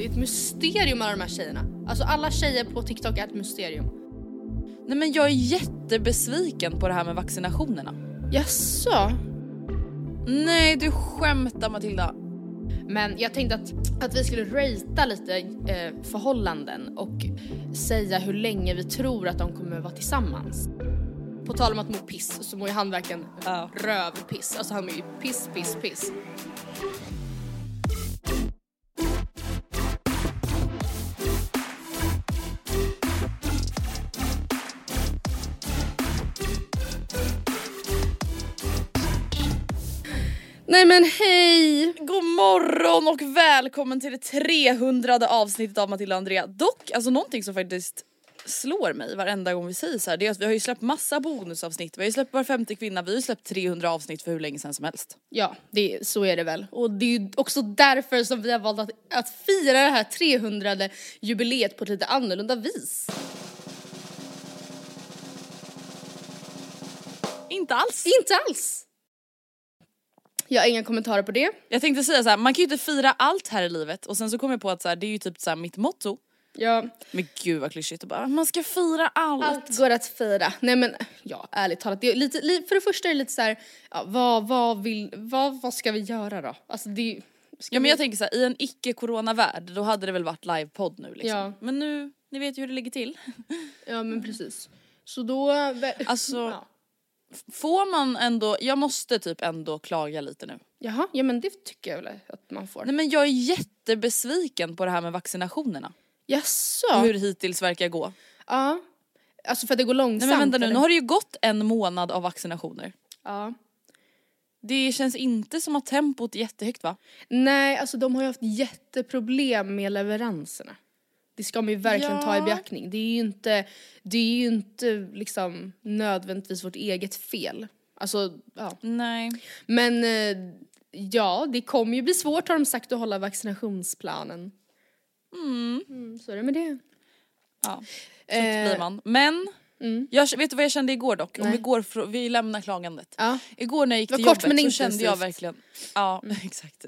Det är ett mysterium alla de här tjejerna. Alltså alla tjejer på TikTok är ett mysterium. Nej men jag är jättebesviken på det här med vaccinationerna. Jaså? Nej du skämtar Matilda. Men jag tänkte att, att vi skulle ratea lite eh, förhållanden och säga hur länge vi tror att de kommer vara tillsammans. På tal om att må piss så mår ju han verkligen Ja. rövpiss. Alltså han mår ju piss, piss, piss. Nej men hej! God morgon och välkommen till det 300 avsnittet av Matilda och Andrea. Dock, alltså någonting som faktiskt slår mig varenda gång vi säger så här, det är att vi har ju släppt massa bonusavsnitt, vi har ju släppt Var femte kvinna, vi har ju släppt 300 avsnitt för hur länge sedan som helst. Ja, det, så är det väl. Och det är ju också därför som vi har valt att, att fira det här 300 jubileet på ett lite annorlunda vis. Inte alls! Inte alls! Jag har inga kommentarer på det. Jag tänkte säga så här, man kan ju inte fira allt här i livet och sen så kom jag på att så här, det är ju typ så här mitt motto. Ja, Men gud vad klyschigt att bara, man ska fira allt. allt går att fira. Nej men, ja ärligt talat, det är lite, li, för det första är det lite så här, ja, vad, vad vill, vad, vad ska vi göra då? Alltså det, ska Ja men jag tänker så här, i en icke-corona-värld då hade det väl varit livepodd nu liksom. Ja. Men nu, ni vet ju hur det ligger till. Ja men precis. Så då... Alltså- Ja. Får man ändå, jag måste typ ändå klaga lite nu. Jaha, ja men det tycker jag väl att man får. Nej men jag är jättebesviken på det här med vaccinationerna. Jaså? Hur hittills verkar gå. Ja. Alltså för att det går långsamt? Nej men vänta nu, eller? nu har det ju gått en månad av vaccinationer. Ja. Det känns inte som att tempot är jättehögt va? Nej, alltså de har ju haft jätteproblem med leveranserna. Det ska man ju verkligen ta i Ja. beaktning. Det är ju inte, det är ju inte liksom nödvändigtvis vårt eget fel. Alltså, ja. Nej. Men eh, ja, det kommer ju bli svårt har de sagt att hålla vaccinationsplanen. Mm, så är det med det. Ja, så Eh, blir man. Men, mm. jag, vet du vad jag kände igår dock? Om vi, går vi lämnar klagandet. Ja. Igår när jag gick till kort, jobbet så kände jag verkligen, ja exakt.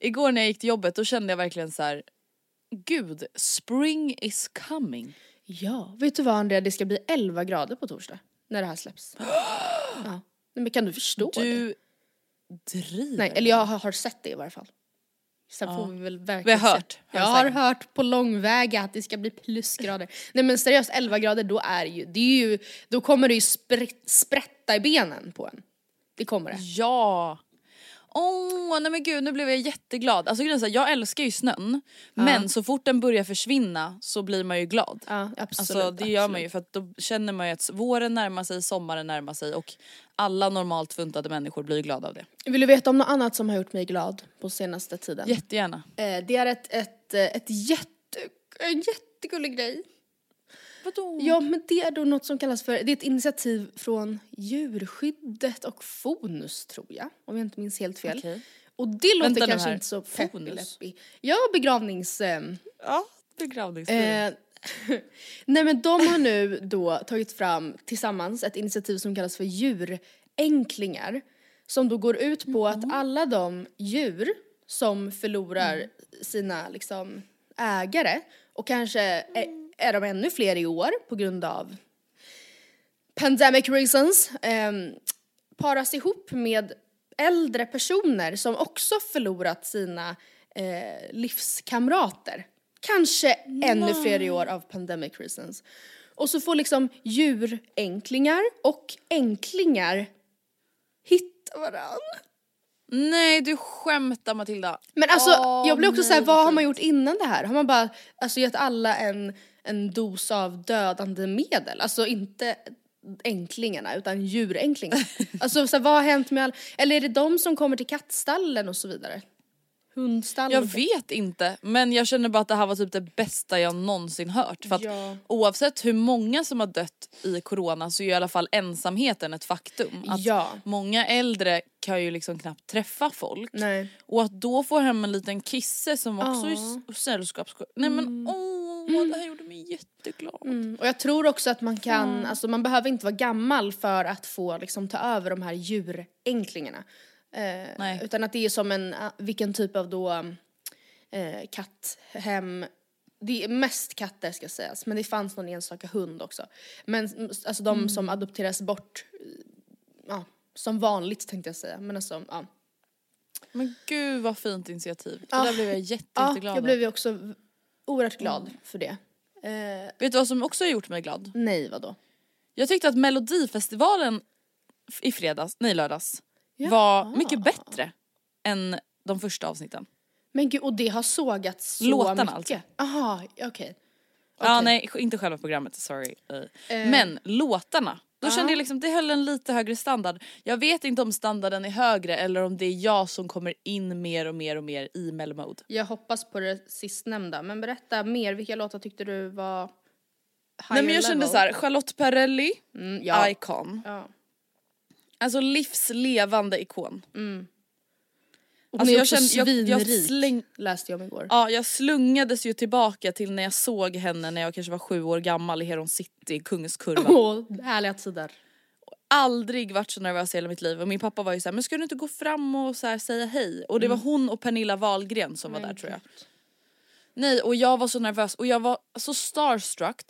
Igår när jag gick till jobbet då kände jag verkligen så här. Gud, spring is coming. ja, vet du vad Andrea, det ska bli 11 grader på torsdag när det här släpps. ja. Nej, men kan du förstå det? Du driver. Nej, eller jag har, sett det i varje fall. Sen Ja. får vi väl Vi verkligen har hört. se. Jag har hört på långväga att det ska bli plusgrader. Nej men seriöst, 11 grader då är det ju, det är ju, då kommer det ju spr- sprätta i benen på en. Det kommer det. Ja! Åh, nej men gud nu blev jag jätteglad. Alltså grejen är jag älskar ju snön men så fort den börjar försvinna så blir man ju glad. Ja, absolut. Alltså det gör man ju för att då känner man ju att våren närmar sig, sommaren närmar sig och alla normalt funtade människor blir glada av det. Vill du veta om något annat som har gjort mig glad på senaste tiden? Jättegärna. Eh, det är ett, ett, ett jätte, en jättegullig grej. Vadå? Ja men det är då något som kallas för, det är ett initiativ från djurskyddet och Fonus tror jag, om jag inte minns helt fel. Okej. Och det låter Vänta kanske inte så peppy-leppy. Ja, begravnings... Eh, Ja, begravningsfilm. eh, nej men de har nu då tagit fram tillsammans ett initiativ som kallas för djuränklingar. Som då går ut på att alla de djur som förlorar sina liksom ägare och kanske är, är de ännu fler i år på grund av pandemic reasons ehm, paras ihop med äldre personer som också förlorat sina eh, livskamrater. Kanske ännu fler i år av pandemic reasons. Och så får liksom djuränklingar och änklingar hitta varandra. Nej du skämtar Matilda. Men alltså Åh, jag blir också nej, såhär, vad har man gjort innan det här? Har man bara alltså, gett alla en, en dos av dödande medel? Alltså inte änklingarna utan djuränklingar. alltså så här, vad har hänt med all... Eller är det de som kommer till kattstallen och så vidare? Hundstallen? Jag vet inte men jag känner bara att det här var typ det bästa jag någonsin hört. För att Ja. oavsett hur många som har dött i corona så är i alla fall ensamheten ett faktum. Att Ja. Många äldre kan ju liksom knappt träffa folk. Nej. Och att då få hem en liten kisse som också Ja. är s- sällskapsskap. Nej men åh, det här gjorde mig jätteglad. Mm. Och jag tror också att man kan, alltså man behöver inte vara gammal för att få liksom ta över de här djuränklingarna. Eh, utan att det är som en, eh, vilken typ av då eh, katthem det är mest katter ska sägas, men det fanns någon enstaka hund också. Men mm, alltså de som adopteras bort, ja, som vanligt tänkte jag säga. Men alltså, ja. Men gud vad fint initiativ. Det Ja. där blev jag jätte, ja jätteglad jag blev ju också oerhört glad för det. Eh, Vet du vad som också har gjort mig glad? nej, vadå? Jag tyckte att melodifestivalen i fredags, nej lördags, Ja. var mycket bättre än de första avsnitten. Men gud, och det har sågats så Låtarna mycket? alltså. Aha, okej. Ja Okej. nej inte själva programmet, sorry. Eh, Men låtarna, då kände jag liksom det höll en lite högre standard. Jag vet inte om standarden är högre eller om det är jag som kommer in mer och mer och mer i mellomode. Jag hoppas på det sistnämnda, men berätta mer. Vilka låtar tyckte du var Nej men jag kände level? så här, Charlotte Perrelli, Mm, ja. Icon. ja. Alltså livslevande ikon. Och Alltså, jag kände- jag- jag släng- läste jag om igår. Ja jag slungades ju tillbaka till när jag såg henne när jag kanske var sju år gammal i Heron City i Kungskurvan. Åh, härliga tider. Aldrig varit så nervös i hela mitt liv och min pappa var ju såhär, men ska du inte gå fram och så säga hej? Och det var hon och Pernilla Wahlgren som var där tror jag. Nej och jag var så nervös och jag var så starstruck.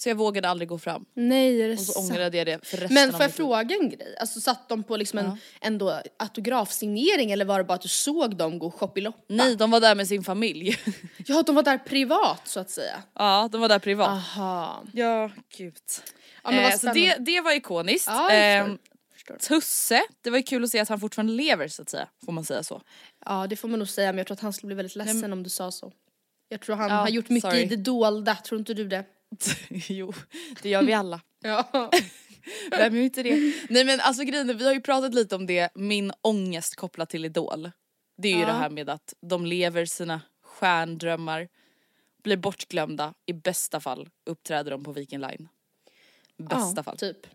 Så jag vågade aldrig gå fram. Nej, är det Och så sant? ångrade jag det för resten Men får jag fråga en grej? Alltså satt de på liksom en Ja. ändå autografsignering eller var det bara att du såg dem gå shoppiloppa? Nej de var där med sin familj. Ja, de var där privat så att säga. ja de var där privat. Aha. Ja gud. Ja, men vad eh, så det, det var ikoniskt. Ja, förstår. Tusse, det var ju kul att se att han fortfarande lever så att säga. Får man säga så? Ja, det får man nog säga, men jag tror att han skulle bli väldigt ledsen men- om du sa så. Jag tror han Ja, har gjort mycket sorry. i det dolda, tror inte du det? jo, det gör vi alla. Ja. Vem gör inte det? Nej men alltså grejen är, vi har ju pratat lite om det, min ångest kopplat till Idol. Det är ju Ja. det här med att de lever sina stjärndrömmar, blir bortglömda, i bästa fall uppträder de på Viking Line. Bästa ja, fall. typ.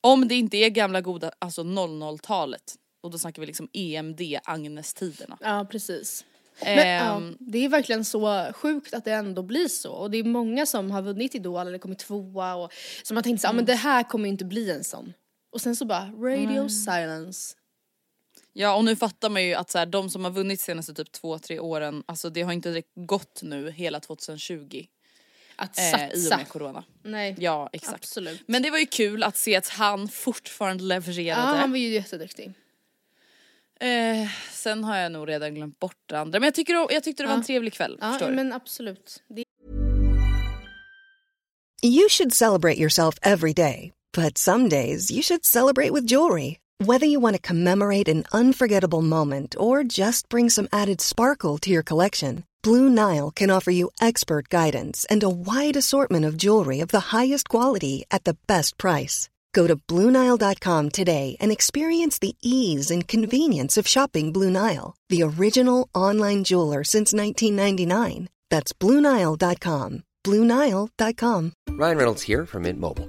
Om det inte är gamla goda, alltså 00-talet. Och då snackar vi liksom EMD, Agnes-tiderna. Ja, precis. Men, ja, Ehm, det är verkligen så sjukt att det ändå blir så. Och det är många som har vunnit Idol eller kommit tvåa och som har tänkt så, ah, Mm. men det här kommer ju inte bli en sån. Och sen så bara, radio silence. Ja och nu fattar man ju att så här, de som har vunnit senaste typ två, tre åren, alltså det har inte direkt gått nu hela 2020. Att Eh, I satsa. och med corona. Nej, Ja exakt. absolut. Men det var ju kul att se att han fortfarande Ja, levererade. han var ju jätteduktig. Eh, sen har jag nog redan glömt bort det andra. Men jag, tycker, jag tyckte det var en Ja. trevlig kväll. Ja, förstår men absolut. Det You should celebrate yourself every day, but some days you should celebrate with jewelry. Whether you want to commemorate an unforgettable moment or just bring some added sparkle to your collection, Blue Nile can offer you expert guidance and a wide assortment of jewelry of the highest quality at the best price. Go to BlueNile.com today and experience the ease and convenience of shopping Blue Nile, the original online jeweler since 1999. That's BlueNile.com. BlueNile.com. Ryan Reynolds here from Mint Mobile.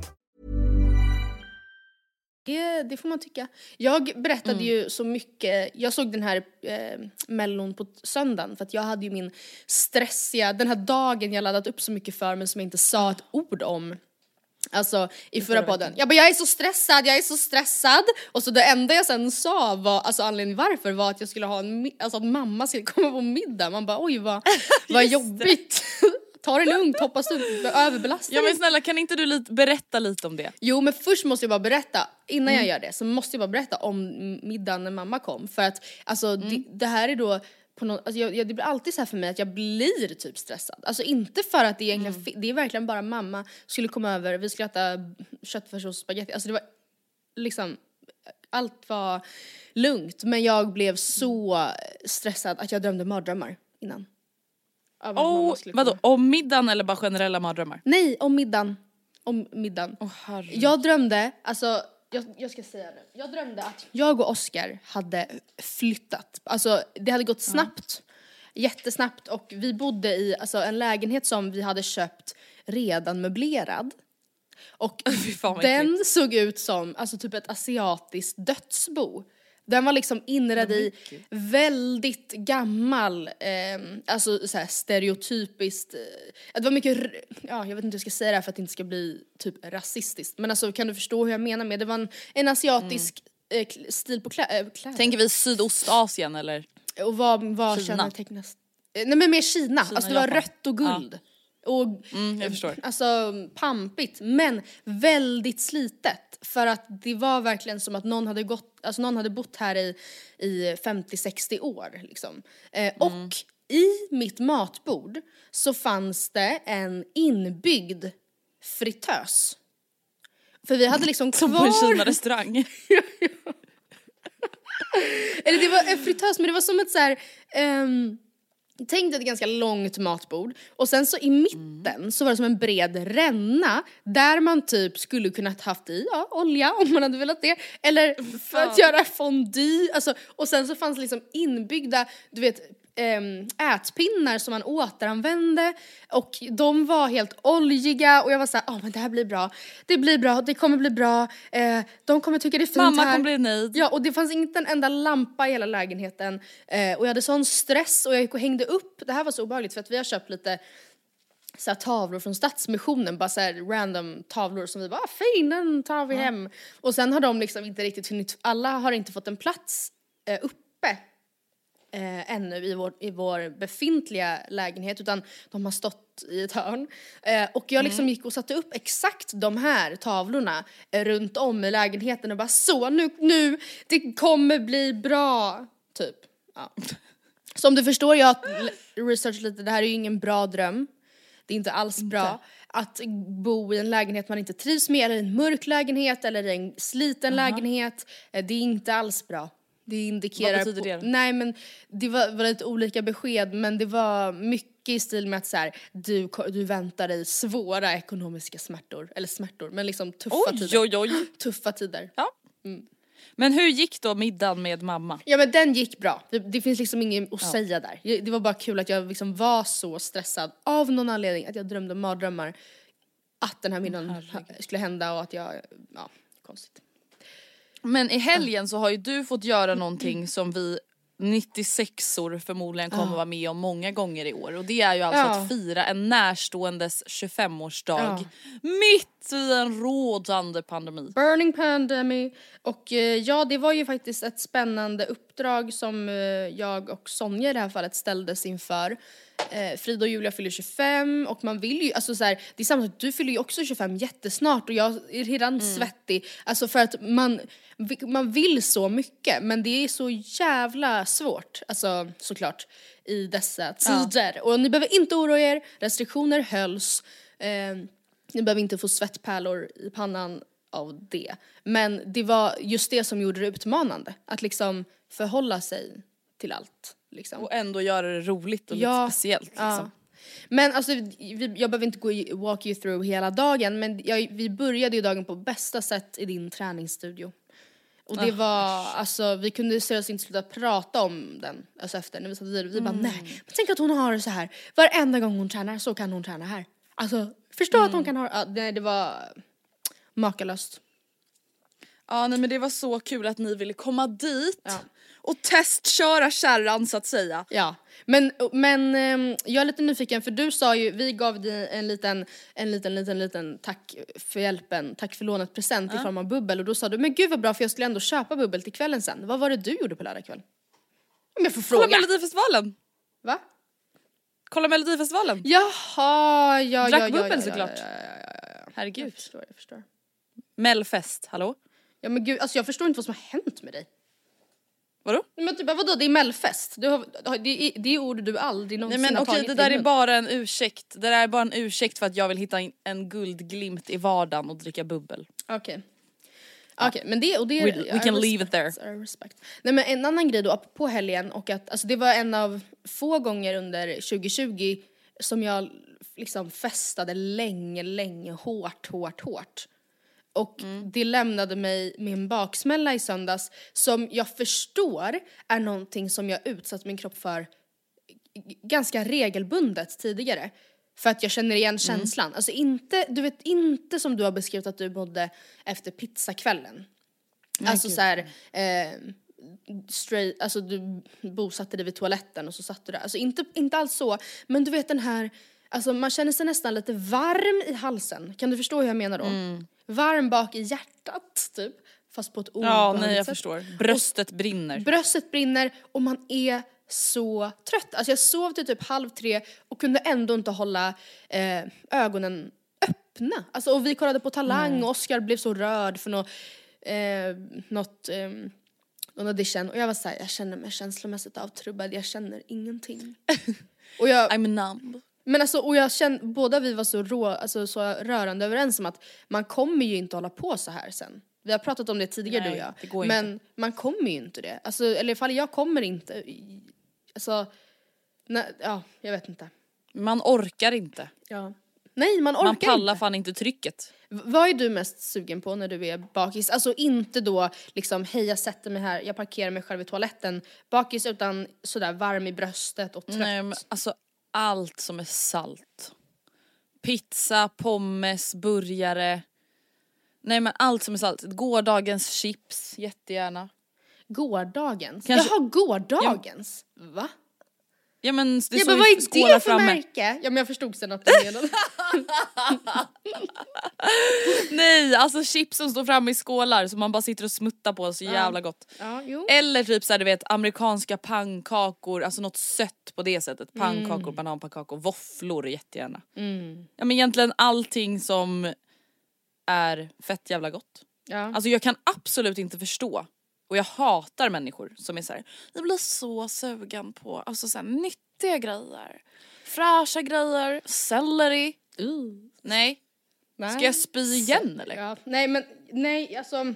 Det, det får man tycka. Jag berättade ju så mycket, jag såg den här eh, mellon på söndagen för att jag hade ju min stressiga, den här dagen jag laddat upp så mycket för men som jag inte sa ett ord om. Alltså i förra podden. Jag bara jag är så stressad, jag är så stressad. Och så det enda jag sen sa var, alltså anledningen varför var att jag skulle ha en, alltså att mamma skulle komma på middag. Man bara oj vad, vad jobbigt. Ta det lugnt, hoppas du överbelastar Ja men snälla kan inte du lite, berätta lite om det? Jo men först måste jag bara berätta, innan Mm. jag gör det så måste jag bara berätta om middagen när mamma kom. För att alltså Mm. det, det här är då på något, alltså jag, jag, det blir alltid så här för mig att jag blir typ stressad. Alltså inte för att det egentligen, Mm. det är verkligen bara mamma skulle komma över, vi skulle äta köttfärssås och spagetti. Alltså det var liksom, allt var lugnt men jag blev så stressad att jag drömde mardrömmar innan. Av att mamma Oh, skulle vadå, komma. om middagen eller bara generella mardrömmar? Nej, om middagen. Om middagen. Åh. Jag drömde, alltså jag, jag ska säga det. Jag drömde att jag och Oscar hade flyttat. Alltså det hade gått snabbt. Jättesnabbt och vi bodde i alltså, en lägenhet som vi hade köpt redan möblerad. Och Fy fan vad den äckligt. såg ut som alltså, typ ett asiatiskt dödsbo. Den var liksom inredd i väldigt gammal, eh, alltså så här stereotypiskt, eh, det var mycket, ja jag vet inte hur jag ska säga det här för att det inte ska bli typ rasistiskt. Men alltså kan du förstå hur jag menar med det? var en, en asiatisk eh, kl- stil på klä, äh, kläder. Tänker vi Sydostasien eller? Och vad, vad Kina. kännetecknas? Eh, Nej men mer Kina, alltså det var Japan. rött och guld. Och Mm, jag förstår. alltså pampigt men väldigt slitet. För att det var verkligen som att någon hade, gått, alltså någon hade bott här i, i 50-60 år. Liksom. Eh, Mm. Och i mitt matbord så fanns det en inbyggd fritös. För vi hade liksom Som på en kvar... Kina-restaurang. Eller det var en fritös men det var som ett så här. ehm, Tänk dig ett ganska långt matbord och sen så i mitten så var det som en bred ränna där man typ skulle kunnat haft i ja, olja om man hade velat det. Eller för att göra fondue alltså, och sen så fanns liksom inbyggda du vet ätpinnar som man återanvände och de var helt oljiga och jag var såhär, ja men det här blir bra, det blir bra, det kommer bli bra, eh, de kommer tycka det är fint Mamma här. kommer bli nöjd. Ja och det fanns inte en enda lampa i hela lägenheten eh, och jag hade sån stress och jag gick och hängde upp, det här var så obehagligt för att vi har köpt lite så här tavlor från Stadsmissionen, bara så här random tavlor som vi bara, ah, fin den tar vi hem. Och sen har de liksom inte riktigt hunnit, alla har inte fått en plats eh, uppe eh, ännu i vår, i vår befintliga lägenhet utan de har stått i ett hörn. Eh, och jag liksom gick och satte upp exakt de här tavlorna eh, runt om i lägenheten och bara så nu, nu, det kommer bli bra, typ. Ja. Som du förstår, jag har researchat lite, det här är ju ingen bra dröm. Det är inte alls bra att bo i en lägenhet man inte trivs med, eller en mörk lägenhet eller en sliten lägenhet. Eh, Det är inte alls bra. Det indikerar Vad betyder på, det? Nej men det var, var lite olika besked men det var mycket i stil med att så här, du, du väntar dig svåra ekonomiska smärtor, eller smärtor, men liksom tuffa Oj tider. oj oj. Tuffa tider. Ja. Men hur gick då middagen med mamma? Ja men den gick bra. Det, det finns liksom inget att säga där. Det var bara kul att jag liksom var så stressad av någon anledning att jag drömde mardrömmar att den här middagen ha- skulle hända och att jag, ja, konstigt. Men i helgen så har ju du fått göra någonting som vi 96or förmodligen kommer vara med om många gånger i år och det är ju alltså Ja. att fira en närståendes 25-årsdag Ja. mitt i en rådande pandemi. Burning Pandemic. Och eh, ja, det var ju faktiskt ett spännande uppdrag som eh, jag och Sonja i det här fallet ställdes inför. Eh, Frida och Julia fyller 25 och man vill ju, alltså så här, det är samma sak, du fyller ju också 25 jättesnart och jag är redan svettig. Alltså för att man, man vill så mycket men det är så jävla svårt, alltså såklart, i dessa tider. Och ni behöver inte oroa er, restriktioner hölls. Eh, ni behöver inte få svettpärlor i pannan av det. Men det var just det som gjorde det utmanande. Att liksom förhålla sig till allt. Liksom. Och ändå göra det roligt och Ja, lite speciellt liksom. Ja. Men alltså, vi, jag behöver inte gå i, walk you through hela dagen men jag, vi började ju dagen på bästa sätt i din träningsstudio. Och det var, alltså vi kunde seriöst inte sluta prata om den alltså efter när vi satt vidare. Vi bara nej, men tänk att hon har det så här. Varenda gång hon tränar så kan hon träna här. Alltså förstå att hon kan ha, ja, nej det var makalöst. Ja nej men det var så kul att ni ville komma dit Ja. och testköra kärran så att säga. Ja, men, men ehm, jag är lite nyfiken för du sa ju, vi gav dig en liten, en liten, liten, liten tack för hjälpen, tack för lånet present i form av bubbel och då sa du men gud vad bra för jag skulle ändå köpa bubbel till kvällen sen. Vad var det du gjorde på lördag kväll? Om jag får Kolla fråga. Melodifestivalen! Va? Kolla Melodifestivalen! Jaha, ja, Drack ja, ja, bubbel ja, såklart. Ja, ja, ja, ja, ja. Jag Herregud. förstår, jag förstår. Melfest, hallå? Ja men gud, alltså jag förstår inte vad som har hänt med dig. Vadå? Men typ vadå, det är mellfest? Du har, det, är, det är ord du aldrig Nej någonsin men har okej tagit det där är bara en ursäkt. Det där är bara en ursäkt för att jag vill hitta en guldglimt i vardagen och dricka bubbel. Okej. Okej, men det och det... We- we can leave it respect. Nej men en annan grej då på helgen och att alltså det var en av få gånger under 2020 som jag liksom festade länge, länge, hårt, hårt, hårt. Och Mm. det lämnade mig med en baksmälla i söndags som jag förstår är någonting som jag utsatt min kropp för ganska regelbundet tidigare. För att jag känner igen känslan. Alltså inte, du vet inte som du har beskrivit att du mådde efter pizzakvällen. alltså såhär, eh, straight, alltså du bosatte dig vid toaletten och så satt du där. Alltså inte, inte alls så, men du vet den här, alltså man känner sig nästan lite varm i halsen. Kan du förstå hur jag menar då? Varm bak i hjärtat typ. Fast på ett Ja nej jag sätt. förstår. Bröstet brinner. Bröstet brinner och man är så trött. Alltså jag sov till typ halv tre och kunde ändå inte hålla eh, ögonen öppna. Alltså och vi kollade på Talang och Oscar blev så rörd för något, eh, något eh, någon audition och jag var såhär, jag känner mig känslomässigt avtrubbad, jag känner ingenting. och jag, I'm numb. Men alltså, och jag känner, båda vi var så, rå, alltså, så rörande överens om att man kommer ju inte hålla på så här sen. Vi har pratat om det tidigare Nej, du och jag. det går men man kommer ju inte det. Alltså, eller i alla fall jag kommer inte. Alltså, nej, ja, jag vet inte. Man orkar inte. Ja. Nej, man orkar Man pallar inte. fan inte trycket. V- Vad är du mest sugen på när du är bakis? Alltså inte då liksom, hej jag sätter mig här, jag parkerar mig själv i toaletten bakis utan sådär varm i bröstet och trött. Nej men alltså allt som är salt. Pizza, pommes, burgare. Nej men allt som är salt. Gårdagens chips, jättegärna. Gårdagens? Kanske- Jaha, gårdagens? Va? Ja men det Jag bara, vad är det för framme. märke? Ja men jag förstod sen att du menade. Nej alltså chips som står framme i skålar som man bara sitter och smuttar på så jävla gott. ja. Eller typ såhär du vet amerikanska pannkakor, alltså något sött på det sättet. Pannkakor, bananpannkakor, våfflor jättegärna. Ja men egentligen allting som är fett jävla gott. Ja. Alltså jag kan absolut inte förstå och jag hatar människor som är såhär, jag blir så sugen på alltså så här, nyttiga grejer. Fräscha grejer, selleri. Nej. Nej. Ska jag spy igen eller? Ja. Nej men nej alltså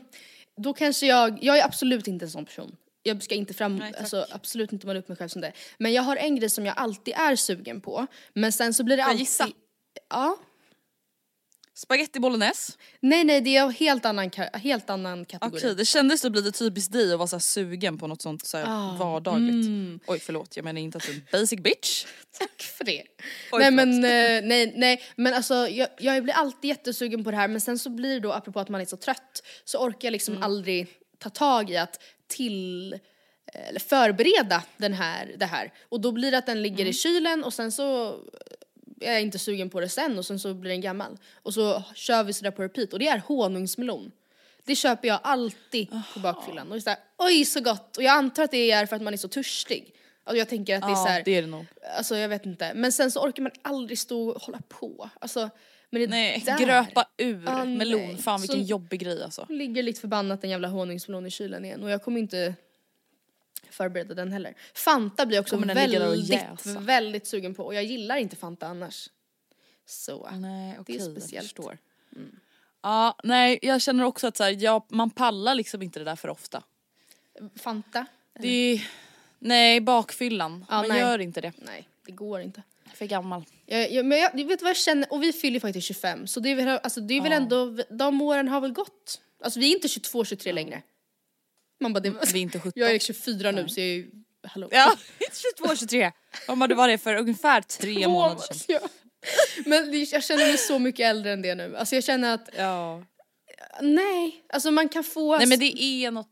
då kanske jag, jag är absolut inte en sån person. Jag ska inte fram, Nej, alltså absolut inte måla upp mig själv som det. Men jag har en grej som jag alltid är sugen på. Men sen så blir det jag alltid... gissa? Ja. Spaghetti bolognese. Nej nej det är en helt annan, helt annan kategori. Okej det kändes typ lite typiskt dig att vara så sugen på något sånt så Ah, vardagligt. mm. Oj förlåt jag menar inte att du är en basic bitch. Tack för det. Oj, nej men eh, nej, nej men alltså jag, jag blir alltid jättesugen på det här men sen så blir det då apropå att man är så trött så orkar jag liksom Mm. aldrig ta tag i att till eller förbereda den här, det här. Och då blir det att den ligger i kylen och sen så är jag inte sugen på det sen och sen så blir den gammal. Och så kör vi sådär på repeat och det är honungsmelon. Det köper jag alltid på bakfyllan och det är såhär, oj så gott! Och jag antar att det är för att man är så törstig. Alltså jag tänker att det är Ja, såhär, det är det nog. alltså jag vet inte. Men sen så orkar man aldrig stå och hålla på. Alltså, men det Nej, där gröpa ur Ah, melon. nej. Fan vilken Så- jobbig grej alltså. ligger lite förbannat en jävla honungsmelon i kylen igen och jag kommer inte förbereda den heller. Fanta blir jag också väldigt, väldigt sugen på och jag gillar inte Fanta annars. Så. Nej okej, det är jag speciellt. förstår. Ja, nej jag känner också att så här, jag, man pallar liksom inte det där för ofta. Fanta? Det är, nej bakfyllan, Ja, man nej. gör inte det. Nej, det går inte. För gammal. Jag, jag, men jag, vet vad jag känner, och vi fyller faktiskt 25 så det är väl, alltså, det är väl ändå, de åren har väl gått. Alltså vi är inte 22, 23 längre. Man bara, det, Vi är inte 17. jag är 24 nu så jag är ju, hallå. Ja, 22, 23. Om det var det för ungefär tre månader sedan. Ja. Men jag känner mig så mycket äldre än det nu. Alltså jag känner att, Ja. nej, alltså man kan få... Nej men det är något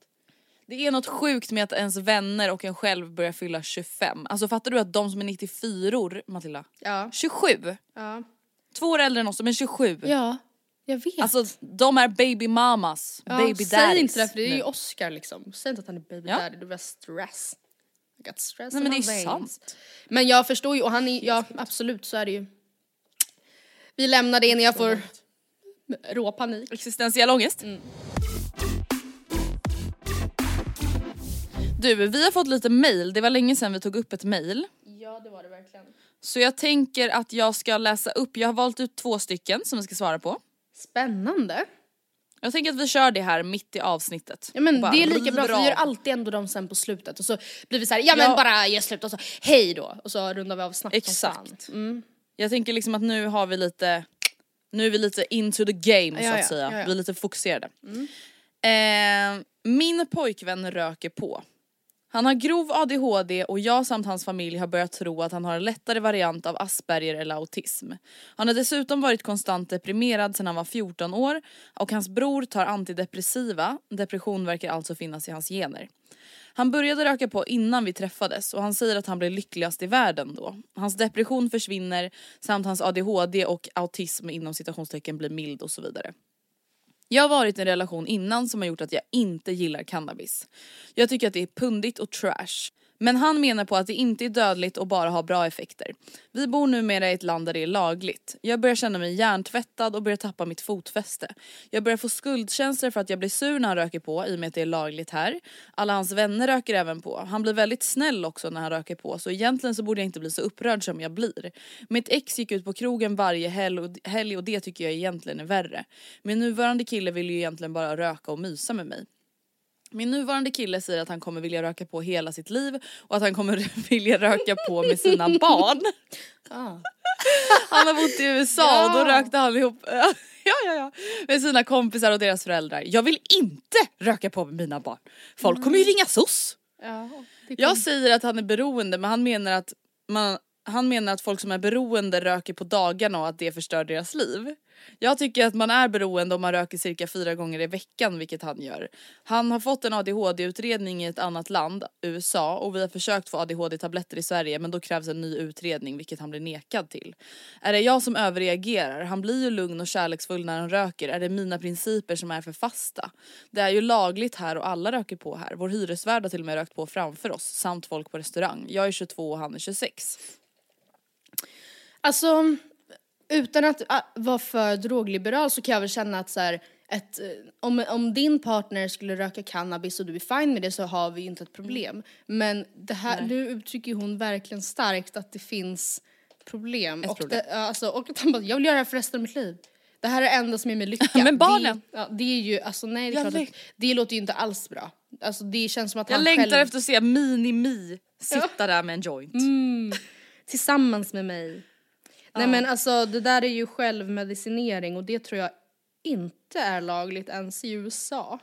det är något sjukt med att ens vänner och en själv börjar fylla 25. Alltså fattar du att de som är 94 år, Matilda, Ja, 27, ja. två år äldre än oss men 27. Ja, jag vet. Alltså de är baby mamas, ja, baby säg daddies. inte det för det är ju. Oscar liksom. Säg inte att han är baby Ja. daddy, det blir stress. I got stress Nej men det är veins. sant. Men jag förstår ju, och han är, ja absolut så är det ju. Vi lämnar det innan jag får rå panik. Existentiell ångest. Mm. Du, vi har fått lite mail. Det var länge sedan vi tog upp ett mail. Ja det var det verkligen. Så jag tänker att jag ska läsa upp, jag har valt ut två stycken som vi ska svara på. Spännande. Jag tänker att vi kör det här mitt i avsnittet. Ja men det är lika bra för vi gör alltid ändå dem sen på slutet och så blir vi så här, ja men Ja. bara ge slut och så hej då och så rundar vi av snabbt Exakt. Mm. Jag tänker liksom att nu har vi lite, nu är vi lite into the game så Ja, att ja, säga. Vi är lite fokuserade. Eh, min pojkvän röker på. Han har grov ADHD och jag samt hans familj har börjat tro att han har en lättare variant av Asperger eller autism. Han har dessutom varit konstant deprimerad sedan han var 14 år och hans bror tar antidepressiva, depression verkar alltså finnas i hans gener. Han började röka på innan vi träffades och han säger att han blir lyckligast i världen då. Hans depression försvinner samt hans ADHD och autism inom citationstecken blir mild och så vidare. Jag har varit i en relation innan som har gjort att jag inte gillar cannabis. Jag tycker att det är pundigt och trash. Men han menar på att det inte är dödligt och bara har bra effekter. Vi bor numera i ett land där det är lagligt. Jag börjar känna mig hjärntvättad och börjar tappa mitt fotfäste. Jag börjar få skuldkänslor för att jag blir sur när han röker på i och med att det är lagligt här. Alla hans vänner röker även på. Han blir väldigt snäll också när han röker på så egentligen så borde jag inte bli så upprörd som jag blir. Mitt ex gick ut på krogen varje helg och, det tycker jag egentligen är värre. Min nuvarande kille vill ju egentligen bara röka och mysa med mig. Min nuvarande kille säger att han kommer vilja röka på hela sitt liv och att han kommer vilja röka på med sina barn. Ah. Han har bott i USA och då rökte han ihop ja, ja, ja, med sina kompisar och deras föräldrar. Jag vill inte röka på med mina barn. Folk kommer ju ringa SOS. Ja, Jag säger att han är beroende men han menar att man, han menar att folk som är beroende röker på dagarna och att det förstör deras liv. Jag tycker att man är beroende om man röker cirka fyra gånger i veckan vilket han gör. Han har fått en ADHD-utredning i ett annat land, USA och vi har försökt få ADHD-tabletter i Sverige men då krävs en ny utredning vilket han blir nekad till. Är det jag som överreagerar? Han blir ju lugn och kärleksfull när han röker. Är det mina principer som är för fasta? Det är ju lagligt här och alla röker på här. Vår hyresvärd har till och med rökt på framför oss samt folk på restaurang. Jag är 22 och han är 26. Alltså, utan att äh, vara för drogliberal så kan jag väl känna att så här, ett, eh, om, om din partner skulle röka cannabis och du är fine med det så har vi ju inte ett problem. Men det här, nu uttrycker hon verkligen starkt att det finns problem. Ett och, problem. Det, ja, alltså, och att han bara, jag vill göra det här för resten av mitt liv. Det här är det enda som ger mig lycka. Men barnen? Det, ja, det är ju, alltså nej det är Jag klart att, det låter ju inte alls bra. Alltså det känns som att Jag han längtar själv, efter att se Mini-Mi sitta där med en joint. tillsammans med mig. Nej men alltså det där är ju självmedicinering och det tror jag inte är lagligt ens i USA.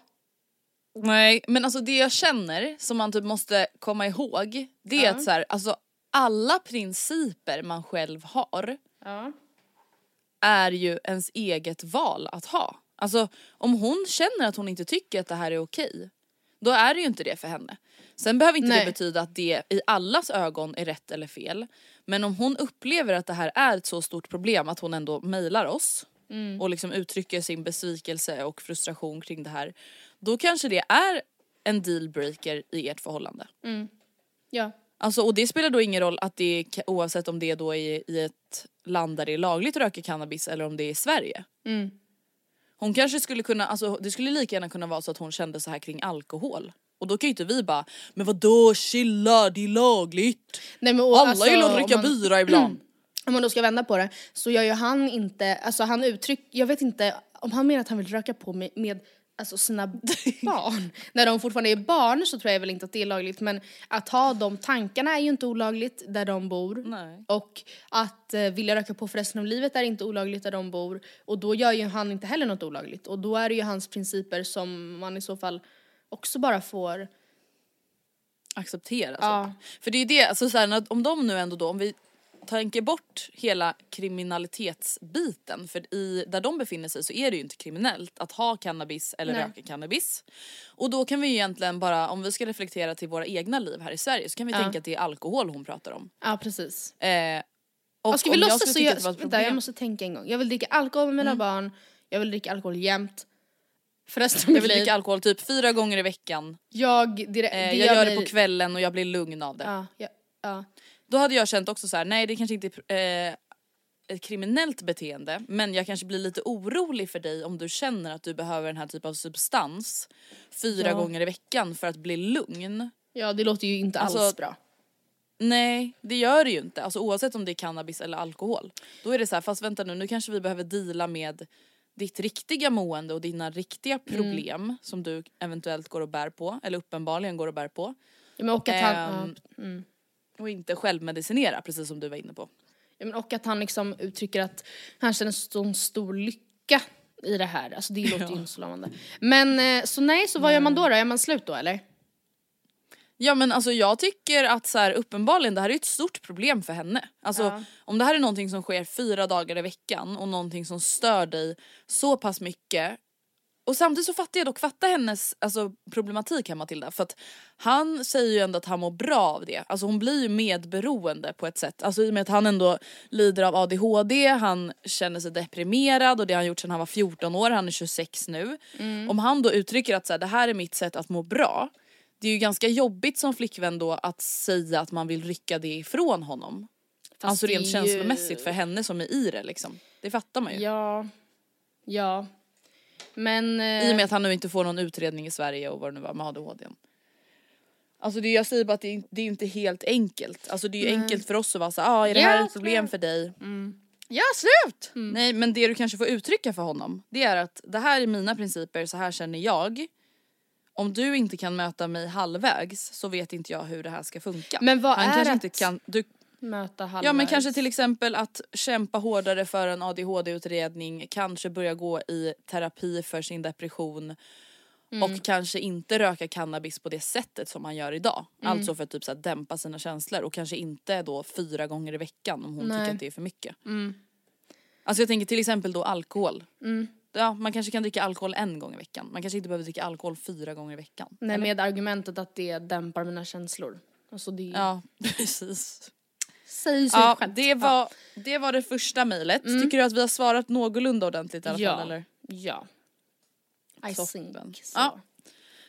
Nej men alltså det jag känner som man typ måste komma ihåg det är att så här, alltså alla principer man själv har Ja. är ju ens eget val att ha. Alltså om hon känner att hon inte tycker att det här är okej då är det ju inte det för henne. Sen behöver inte Nej. det betyda att det i allas ögon är rätt eller fel. Men om hon upplever att det här är ett så stort problem att hon ändå mejlar oss Mm. och liksom uttrycker sin besvikelse och frustration kring det här. Då kanske det är en dealbreaker i ert förhållande. Ja. Alltså, och det spelar då ingen roll att det är, oavsett om det är då i, i ett land där det är lagligt att röka cannabis eller om det är i Sverige. Mm. Hon kanske skulle kunna, alltså det skulle lika gärna kunna vara så att hon kände så här kring alkohol. Och då kan ju inte vi bara, men vadå chilla det är lagligt. Nej, men, och, Alla alltså, gillar att dricka man- bira ibland. Om man då ska vända på det så gör ju han inte, alltså han uttryck, jag vet inte om han menar att han vill röka på med, med alltså sina barn. När de fortfarande är barn så tror jag väl inte att det är lagligt men att ha de tankarna är ju inte olagligt där de bor. Nej. Och att eh, vilja röka på för resten av livet är inte olagligt där de bor. Och då gör ju han inte heller något olagligt. Och då är det ju hans principer som man i så fall också bara får acceptera. Ja. För det är det, alltså så här, om de nu ändå då, om vi tänker bort hela kriminalitetsbiten, för i, där de befinner sig så är det ju inte kriminellt att ha cannabis eller Nej. röka cannabis. Och då kan vi ju egentligen bara, om vi ska reflektera till våra egna liv här i Sverige så kan vi Ja. tänka att det är alkohol hon pratar om. Ja precis. Eh, och Och ska vi låtsas så jag, vänta, jag måste tänka en gång. Jag vill dricka alkohol med mina barn, jag vill dricka alkohol jämt. För resten av jag vill dricka alkohol typ fyra gånger i veckan. Jag, det, Eh, det jag gör det mig- på kvällen och jag blir lugn av det. Ja, ja, ja. Då hade jag känt också så här: nej det kanske inte är eh, ett kriminellt beteende men jag kanske blir lite orolig för dig om du känner att du behöver den här typen av substans fyra Ja. gånger i veckan för att bli lugn. ja det låter ju inte alls Alltså, bra. Nej det gör det ju inte, alltså oavsett om det är cannabis eller alkohol. Då är det så här, fast vänta nu, nu kanske vi behöver deala med ditt riktiga mående och dina riktiga problem som du eventuellt går och bär på, eller uppenbarligen går och bär på. Ja, men och, att han, Ehm, ja, Och inte självmedicinera precis som du var inne på. ja, men och att han liksom uttrycker att han känner sån stor lycka i det här. Alltså det låter ju inte så lovande. Men eh, så nej, så vad gör man då då? Är man slut då eller? Ja men alltså jag tycker att så här, uppenbarligen det här är ett stort problem för henne. Alltså om det här är någonting som sker fyra dagar i veckan och någonting som stör dig så pass mycket och samtidigt så fattar jag dock fatta hennes alltså, problematik här Matilda för att han säger ju ändå att han mår bra av det. Alltså hon blir ju medberoende på ett sätt. Alltså i och med att han ändå lider av ADHD, han känner sig deprimerad och det har han gjort sedan han var 14 år, han är 26 nu. Om han då uttrycker att så här, det här är mitt sätt att må bra. Det är ju ganska jobbigt som flickvän då att säga att man vill rycka det ifrån honom. alltså det är rent ju- känslomässigt för henne som är i det liksom. Det fattar man ju. Ja, ja. Men... Eh, I och med att han nu inte får någon utredning i Sverige och vad det nu var med ADHD. Alltså det, jag säger bara att det är, det är inte helt enkelt. Alltså det är ju enkelt för oss att vara så ah, är det här Ja, ett problem för dig? ja, slut! Nej men det du kanske får uttrycka för honom det är att det här är mina principer, så här känner jag. Om du inte kan möta mig halvvägs så vet inte jag hur det här ska funka. Men vad Han är kanske att inte kan, du, Möta halvvägs. Ja men kanske till exempel att kämpa hårdare för en ADHD-utredning, kanske börja gå i terapi för sin depression och kanske inte röka cannabis på det sättet som man gör idag. Alltså för att typ så här dämpa sina känslor och kanske inte då fyra gånger i veckan om hon Nej. tycker att det är för mycket. Alltså jag tänker till exempel då alkohol. Ja, man kanske kan dricka alkohol en gång i veckan. Man kanske inte behöver dricka alkohol fyra gånger i veckan. Nej, med argumentet att det dämpar mina känslor. Alltså det Ja, precis. sig Ja, självt. det var, det var det första mejlet. Tycker du att vi har svarat någorlunda ordentligt i alla ja. fall eller? Ja. I Toppen. think so. Ja.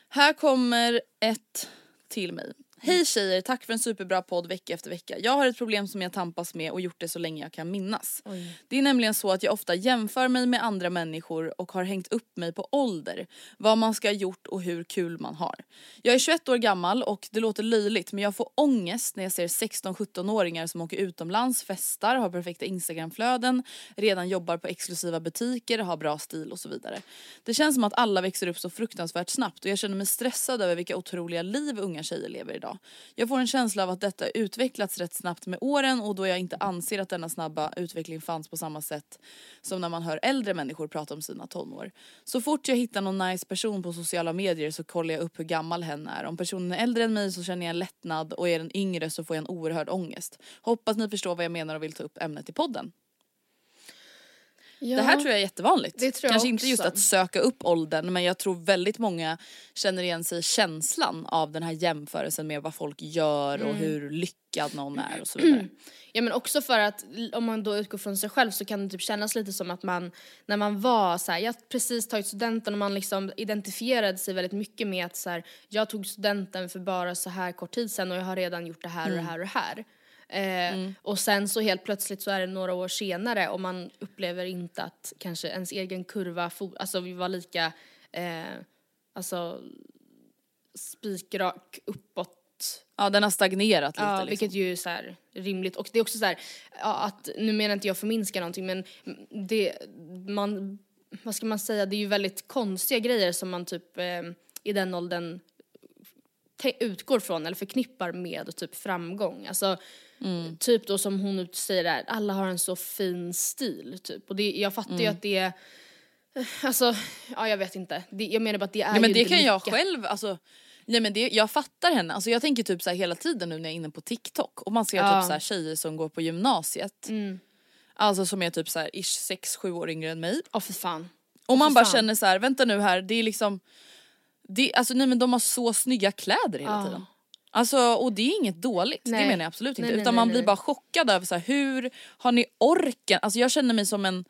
Här kommer ett till mig. Hej tjejer, tack för en superbra podd vecka efter vecka. Jag har ett problem som jag tampas med och gjort det så länge jag kan minnas. Det är nämligen så att jag ofta jämför mig med andra människor och har hängt upp mig på ålder. Vad man ska ha gjort och hur kul man har. Jag är 21 år gammal och det låter löjligt men jag får ångest när jag ser 16-17-åringar som åker utomlands, festar, har perfekta instagramflöden, redan jobbar på exklusiva butiker, har bra stil och så vidare. Det känns som att alla växer upp så fruktansvärt snabbt och jag känner mig stressad över vilka otroliga liv unga tjejer lever idag. Jag får en känsla av att detta utvecklats rätt snabbt med åren och då jag inte anser att denna snabba utveckling fanns på samma sätt som när man hör äldre människor prata om sina tonår. Så fort jag hittar någon nice person på sociala medier så kollar jag upp hur gammal hen är. Om personen är äldre än mig så känner jag en lättnad och är den yngre så får jag en oerhörd ångest. Hoppas ni förstår vad jag menar och vill ta upp ämnet i podden. Det här tror jag är jättevanligt. Det tror jag Kanske inte just också. att söka upp åldern men jag tror väldigt många känner igen sig i känslan av den här jämförelsen med vad folk gör Mm. och hur lyckad någon är och så vidare. Ja men också för att om man då utgår från sig själv så kan det typ kännas lite som att man när man var så här, jag har precis tagit studenten och man liksom identifierade sig väldigt mycket med att så här, jag tog studenten för bara så här kort tid sedan och jag har redan gjort det här och det här och det här. Eh, Och sen så helt plötsligt så är det några år senare och man upplever inte att kanske ens egen kurva, alltså vi var lika, eh, alltså spikrak uppåt Ja den har stagnerat lite Ja, liksom. vilket ju är så här rimligt. Och det är också så här, att, nu menar inte jag förminska någonting men det, man, vad ska man säga, det är ju väldigt konstiga grejer som man typ eh, i den åldern utgår från eller förknippar med typ framgång. Alltså typ då som hon säger där, alla har en så fin stil typ. Och det, jag fattar ju att det är Alltså, ja jag vet inte. Det, jag menar bara att det är Ja men det kan jag själv, alltså Nej men det, jag fattar henne, alltså jag tänker typ så här hela tiden nu när jag är inne på TikTok och man ser Ja. typ så här tjejer som går på gymnasiet. Mm. Alltså som är typ så här ish 6-7 år yngre än mig. Ja för fan. Och man för bara fan. känner så här, vänta nu här, det är liksom det, Alltså nej men de har så snygga kläder hela Ja. tiden. Alltså och det är inget dåligt, Nej. det menar jag absolut inte. Nej, nej, Utan man blir bara chockad över så här, hur har ni orken? Alltså jag känner mig som en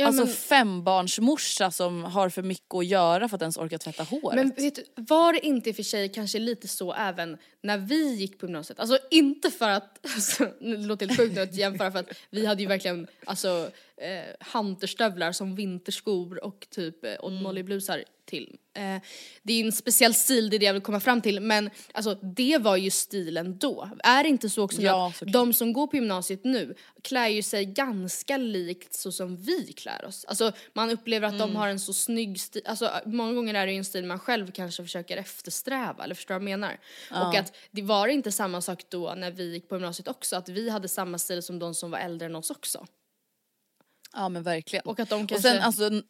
Ja, alltså men- fembarnsmorsa som har för mycket att göra för att ens orka tvätta håret. Men vet du, var det inte i och för sig kanske lite så även när vi gick på gymnasiet? Alltså inte för att, alltså, nu låter det helt sjukt att jämföra för att vi hade ju verkligen alltså eh, hunterstövlar som vinterskor och typ eh, Odd Molly-blusar till. Eh, det är en speciell stil, det är det jag vill komma fram till men alltså det var ju stilen då. Är det inte så också nu Ja, att såklart. de som går på gymnasiet nu klär ju sig ganska likt så som vi klär oss. Alltså man upplever att Mm. de har en så snygg stil, alltså många gånger är det ju en stil man själv kanske försöker eftersträva eller förstår du vad jag menar? Och att det var inte samma sak då när vi gick på gymnasiet också, att vi hade samma stil som de som var äldre än oss också. Ja men verkligen. Och att de Och kanske... sen alltså en,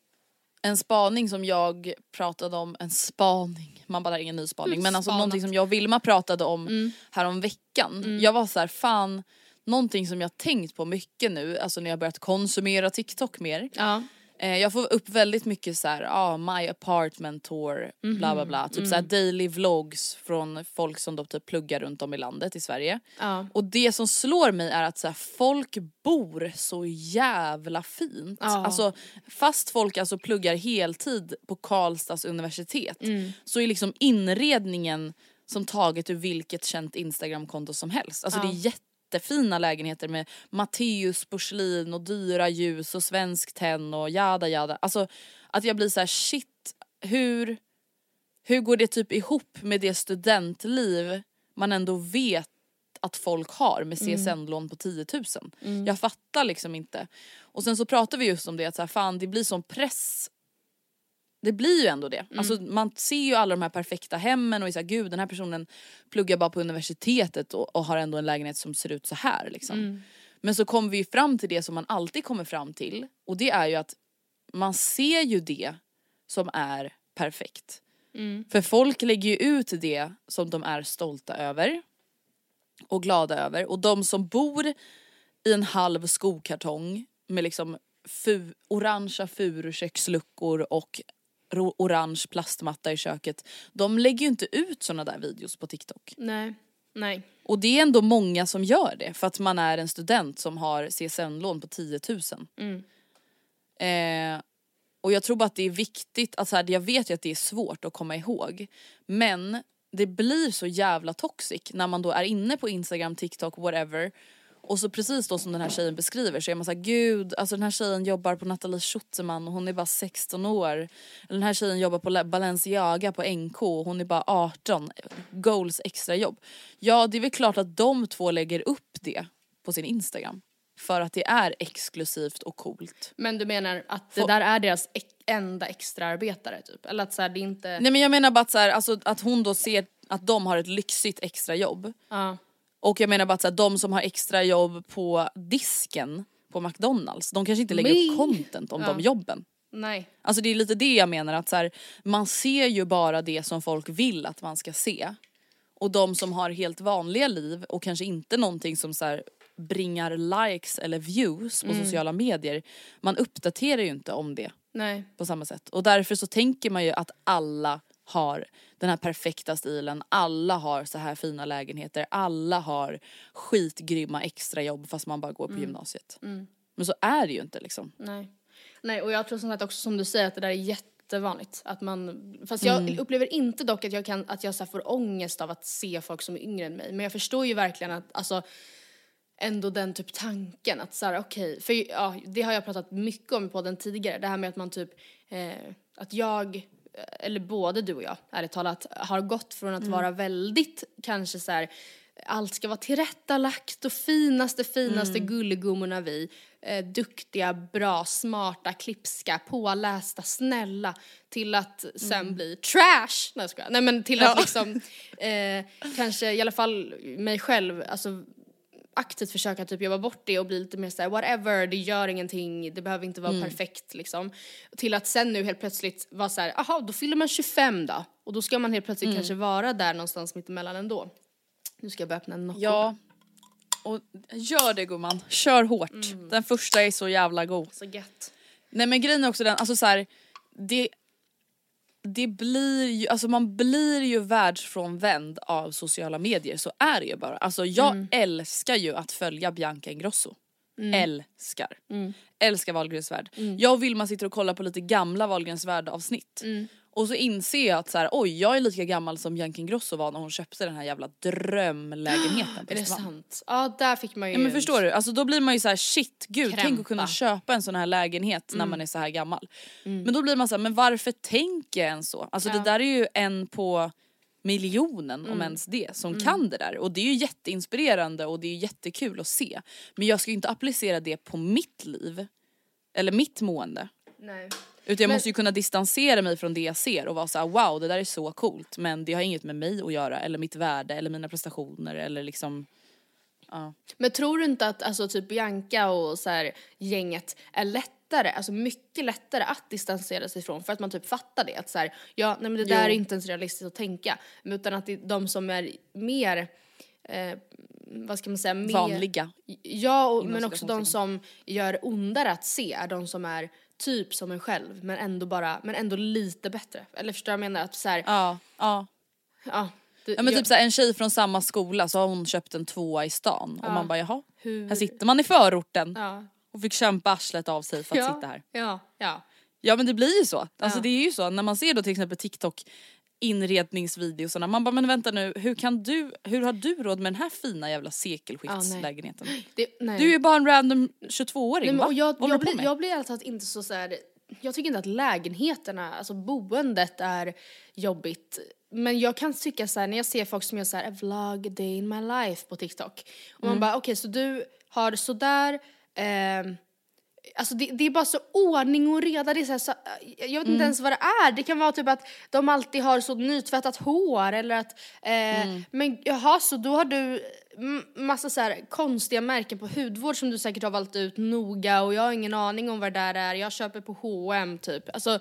en spaning som jag pratade om, en spaning, man bara ingen ny spaning men alltså Spanat. någonting som jag och Vilma pratade om härom veckan. Jag var så här, fan, någonting som jag tänkt på mycket nu, alltså när jag börjat konsumera TikTok mer. ja. Eh, jag får upp väldigt mycket så här, ah, my apartment tour, bla bla bla. Typ så här daily vlogs från folk som då typ pluggar runt om i landet i Sverige. Ja. Och det som slår mig är att så här, folk bor så jävla fint. Ja. Alltså fast folk alltså pluggar heltid på Karlstads universitet så är liksom inredningen som taget ur vilket känt instagramkonto som helst. Alltså Ja. det är jättefina lägenheter med Matteus porslin och dyra ljus och svenskt tenn och jada jada. Alltså att jag blir så här: shit hur, hur går det typ ihop med det studentliv man ändå vet att folk har med CSN-lån på 10 000. Jag fattar liksom inte. Och sen så pratar vi just om det att så här, fan det blir sån press det blir ju ändå det. Alltså man ser ju alla de här perfekta hemmen och är såhär gud den här personen pluggar bara på universitetet och, och har ändå en lägenhet som ser ut så här liksom. Men så kommer vi ju fram till det som man alltid kommer fram till och det är ju att man ser ju det som är perfekt. För folk lägger ju ut det som de är stolta över och glada över och de som bor i en halv skokartong med liksom fu- orangea furuköksluckor och orange plastmatta i köket. De lägger ju inte ut såna där videos på TikTok. Nej. Nej. Och det är ändå många som gör det för att man är en student som har CSN-lån på 10 000. Eh, och jag tror bara att det är viktigt, alltså här, jag vet ju att det är svårt att komma ihåg men det blir så jävla toxic när man då är inne på Instagram, TikTok, whatever och så precis då som den här tjejen beskriver så är man såhär gud, alltså den här tjejen jobbar på Nathalie Schutzman och hon är bara 16 år. Eller den här tjejen jobbar på Balenciaga på NK och hon är bara 18. Goals extra jobb. Ja det är väl klart att de två lägger upp det på sin Instagram. För att det är exklusivt och coolt. Men du menar att det där är deras enda extraarbetare typ? Eller att så här, det inte... Nej men jag menar bara att, så här, alltså, att hon då ser att de har ett lyxigt extra jobb. Ja. Och jag menar bara att så här, de som har extra jobb på disken på McDonalds, de kanske inte lägger Me. upp content om de jobben. Nej. Alltså det är lite det jag menar att så här, man ser ju bara det som folk vill att man ska se. Och de som har helt vanliga liv och kanske inte någonting som så här, bringar likes eller views på sociala medier, man uppdaterar ju inte om det Nej. på samma sätt. Och därför så tänker man ju att alla har den här perfekta stilen, alla har så här fina lägenheter, alla har skitgrymma extrajobb fast man bara går på gymnasiet. Men så är det ju inte liksom. Nej. Nej, och jag tror som sagt också som du säger att det där är jättevanligt. Att man, fast jag upplever inte dock att jag, kan, att jag så får ångest av att se folk som är yngre än mig. Men jag förstår ju verkligen att, alltså ändå den typ tanken att så här okej, för ja, det har jag pratat mycket om på den tidigare, det här med att man typ, eh, att jag, eller både du och jag, ärligt talat, har gått från att vara väldigt kanske så här allt ska vara tillrättalagt och finaste, finaste gulligummorna vi. Eh, duktiga, bra, smarta, klipska, pålästa, snälla. Till att sen bli trash! Nej jag skojar. Nej men till att liksom, eh, kanske i alla fall mig själv, alltså aktivt försöka typ jobba bort det och bli lite mer såhär whatever, det gör ingenting, det behöver inte vara perfekt liksom. Till att sen nu helt plötsligt vara såhär, aha då fyller man 25 då. Och då ska man helt plötsligt kanske vara där någonstans mittemellan ändå. Nu ska jag börja öppna en Nocco. Ja. Och gör det gumman, kör hårt. Den första är så jävla god. Så gött. Nej men grejen är också den, alltså så här, det, det blir ju, alltså man blir ju världsfrånvänd av sociala medier, så är det ju bara. Alltså jag älskar ju att följa Bianca Ingrosso. Älskar. Älskar Wahlgrens värld. Jag och Vilma sitter och kollar på lite gamla Wahlgrens värld avsnitt. Och så inser jag att så här, oj jag är lika gammal som Bianca Ingrosso var när hon köpte den här jävla drömlägenheten på Är det sant? Ja där fick man ju... Ja men förstår du, alltså då blir man ju så här: shit gud tänk Krämpa. att kunna köpa en sån här lägenhet när man är så här gammal. Men då blir man så här, men varför tänker jag ens så? Alltså det där är ju en på miljonen om ens det som kan det där och det är ju jätteinspirerande och det är ju jättekul att se. Men jag ska ju inte applicera det på mitt liv eller mitt mående. Nej. Utan jag Men- måste ju kunna distansera mig från det jag ser och vara så här: wow det där är så coolt men det har inget med mig att göra eller mitt värde eller mina prestationer eller liksom ja. Men tror du inte att alltså, typ Bianca och så här, gänget är lättare, alltså mycket lättare att distansera sig ifrån för att man typ fattar det att så här, ja nej men det där är inte ens realistiskt att tänka. Utan att det är de som är mer, eh, vad ska man säga, mer... vanliga. Ja, och, men också de som gör ondare att se är de som är typ som en själv men ändå bara, men ändå lite bättre. Eller förstår du vad jag menar? Att så här, ja. Ja, ja. det- Ja men jag- typ såhär, en tjej från samma skola så har hon köpt en tvåa i stan och man bara jaha, Hur- här sitter man i förorten Ja. och fick kämpa arslet av sig för att ja, sitta här. Ja, ja. Ja men det blir ju så. Alltså Ja. det är ju så när man ser då till exempel TikTok inredningsvideosarna, man bara men vänta nu, hur kan du, hur har du råd med den här fina jävla sekelskiftslägenheten? Det, nej. du är ju bara en random 22-åring Nej, va? jag, Vad jag, blir, med? jag blir alltså inte så, så här, jag tycker inte att lägenheterna, alltså boendet är jobbigt. Men jag kan tycka så här, när jag ser folk som gör så här, vlog day in my life på TikTok. Och Mm. man bara, okej så du har sådär, ehm, Alltså det, det är bara så ordning och reda, det är så, här, så jag vet Mm. inte ens vad det är. Det kan vara typ att de alltid har så nytvättat hår eller att, eh, Mm. men jaha så då har du massa så här konstiga märken på hudvård som du säkert har valt ut noga och jag har ingen aning om vad det där är, jag köper på H&M typ. Alltså,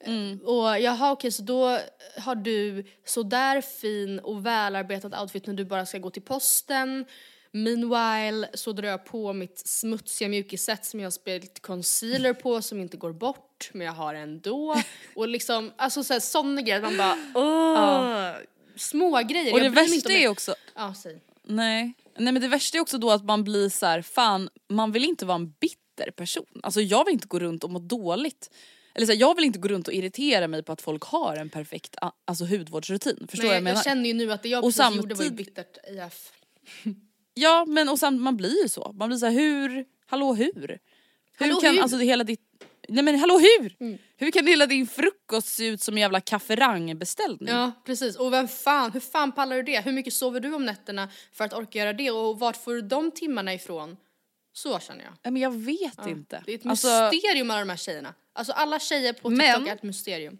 Mm. och jaha okej så då har du sådär fin och välarbetad outfit när du bara ska gå till posten. Meanwhile så drar jag på mitt smutsiga mjukisset som jag har spelat concealer på som inte går bort men jag har ändå. Och liksom, alltså såhär sådana grejer man bara åh. Små grejer. Och det jag inte värsta är också, Ja, säg. Nej. Nej men det värsta är också då att man blir så här, fan man vill inte vara en bitter person. Alltså jag vill inte gå runt och må dåligt. Eller så här, jag vill inte gå runt och irritera mig på att folk har en perfekt alltså, hudvårdsrutin. Förstår Nej, jag, jag menar? känner ju nu att det jag Och precis gjorde var ju samtid- bittert IF. Ja men och samt, man blir ju så. Man blir så här, hur, hallå hur? Hur Hallå, kan hur? alltså hela ditt, nej men hallå hur? Mm. Hur kan hela din frukost se ut som en jävla kafferangbeställning? Ja precis, och vem fan, hur fan pallar du det? Hur mycket sover du om nätterna för att orka göra det och vart får du de timmarna ifrån? Så känner jag. Nej, men jag vet inte. Det är ett Alltså, mysterium alla de här tjejerna. Alltså alla tjejer på TikTok Men- är ett mysterium.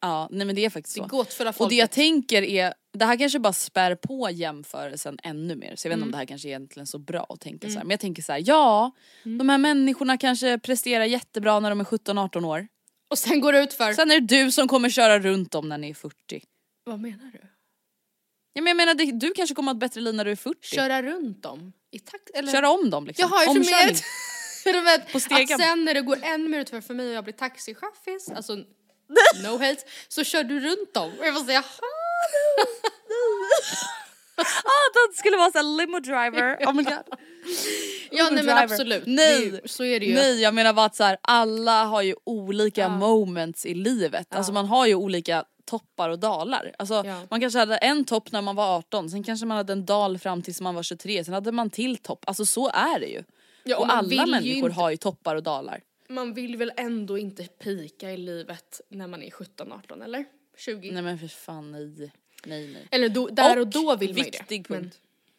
ja, nej men det är faktiskt Det så. gåtfulla Och det folket. jag tänker är, det här kanske bara spär på jämförelsen ännu mer så jag vet Mm. inte om det här kanske är egentligen så bra att tänka så här. Men jag tänker så här, ja Mm. de här människorna kanske presterar jättebra när de är 17-18 år. Och sen går det ut för... Sen är det du som kommer köra runt dem när ni är 40. Vad menar du? Ja, men jag menar du kanske kommer ha ett bättre liv när du är 40. Köra runt dem i takt eller? Köra om dem liksom. Jaha, jag Omkörning. du vet, På stegen. att sen när det går en minut för, för mig och jag blir taxichaffis, alltså no hate, så kör du runt dem och jag får säga Ah, det skulle vara såhär limo driver, oh my god. Ja nej men absolut, Nej. Det så är det ju. Nej jag menar bara att så här, alla har ju olika moments i livet. Alltså man har ju olika toppar och dalar. Alltså Ja. man kanske hade en topp när man var 18, sen kanske man hade en dal fram tills man var 23, sen hade man till topp. Alltså så är det ju. Ja, och och alla vill ju människor inte- har ju toppar och dalar. Man vill väl ändå inte pika i livet när man är 17-18 eller? 20? Nej men för fan nej. Nej nej. Eller då, där och, då vill man ju det. viktig Men- punkt.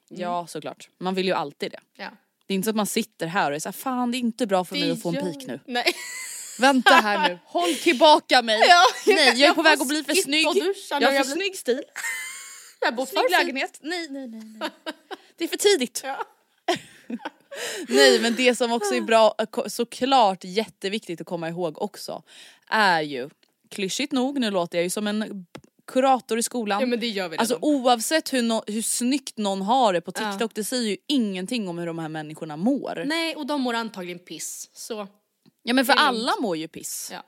Ja såklart, man vill ju alltid det. Ja. Det är inte så att man sitter här och är såhär fan det är inte bra för mig att få en pik nu. Nej. Vänta här nu, håll tillbaka mig! Ja, Nej jag är jag på väg att bli för snygg. och Jag har jag för snygg stil, Jag bor snygg lägenhet. Nej nej nej. nej. Det är för tidigt. Ja. Nej men det som också är bra, såklart jätteviktigt att komma ihåg också, är ju, klyschigt nog, nu låter jag ju som en kurator i skolan. ja men det gör vi Alltså redan. oavsett hur, no hur snyggt någon har det på Ja. TikTok, det säger ju ingenting om hur de här människorna mår. Nej och de mår antagligen piss. Så Ja men för alla mår ju piss. ja.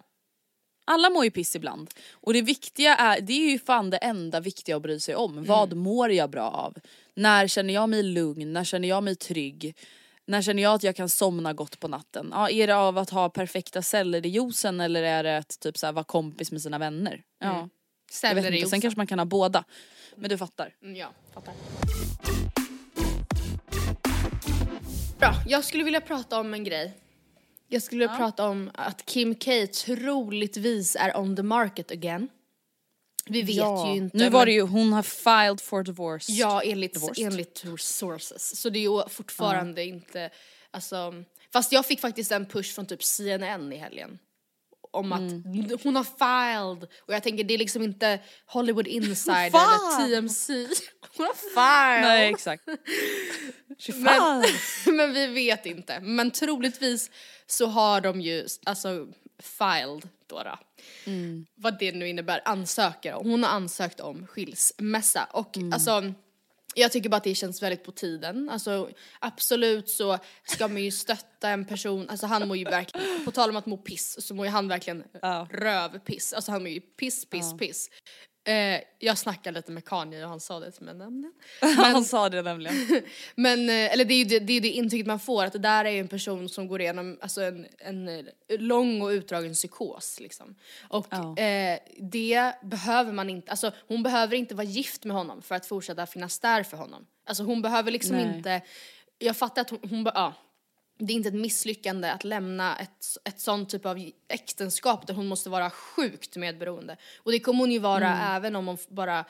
Alla mår ju piss ibland. Och det viktiga är, det är ju fan det enda viktiga att bry sig om. Vad mår jag bra av? När känner jag mig lugn? När känner jag mig trygg? När känner jag att jag kan somna gott på natten? Ja, är det av att ha perfekta celler i juicen eller är det att typ så här, vara kompis med sina vänner? Ja, jag vet inte. Sen kanske man kan ha båda. Men du fattar. Mm, Ja, fattar. Bra, jag skulle vilja prata om en grej. Jag skulle vilja prata om att Kim K troligtvis är on the market again. Vi vet ju inte. Nu var det ju, hon har filed for divorce. Ja, enligt, Divorced. enligt sources. Så det är ju fortfarande inte, alltså, fast jag fick faktiskt en push från typ CNN i helgen. Om att Mm. hon har filed, och jag tänker det är liksom inte Hollywood Insider eller TMC. Hon har filed! Nej exakt. Men, men vi vet inte. Men troligtvis så har de ju alltså filed då. då. Vad det nu innebär, ansöker om. Hon har ansökt om skilsmässa och alltså jag tycker bara att det känns väldigt på tiden. Alltså absolut så ska man ju stötta en person, alltså han mår ju verkligen, på tal om att må piss så mår ju han verkligen rövpiss. Alltså han mår ju piss, piss, piss. Eh, jag snackade lite med Kanye och han sa det till mig nämligen. Han sa det nämligen. Men, eh, eller det är ju det, det, är det intrycket man får, att det där är ju en person som går igenom alltså en, en eh, lång och utdragen psykos liksom. Och Ja. eh, det behöver man inte, alltså hon behöver inte vara gift med honom för att fortsätta finnas där för honom. Alltså hon behöver liksom Nej. inte, jag fattar att hon, hon ja. Det är inte ett misslyckande att lämna ett, ett sånt typ av äktenskap där hon måste vara sjukt medberoende. Och det kommer hon ju vara Mm. även om hon bara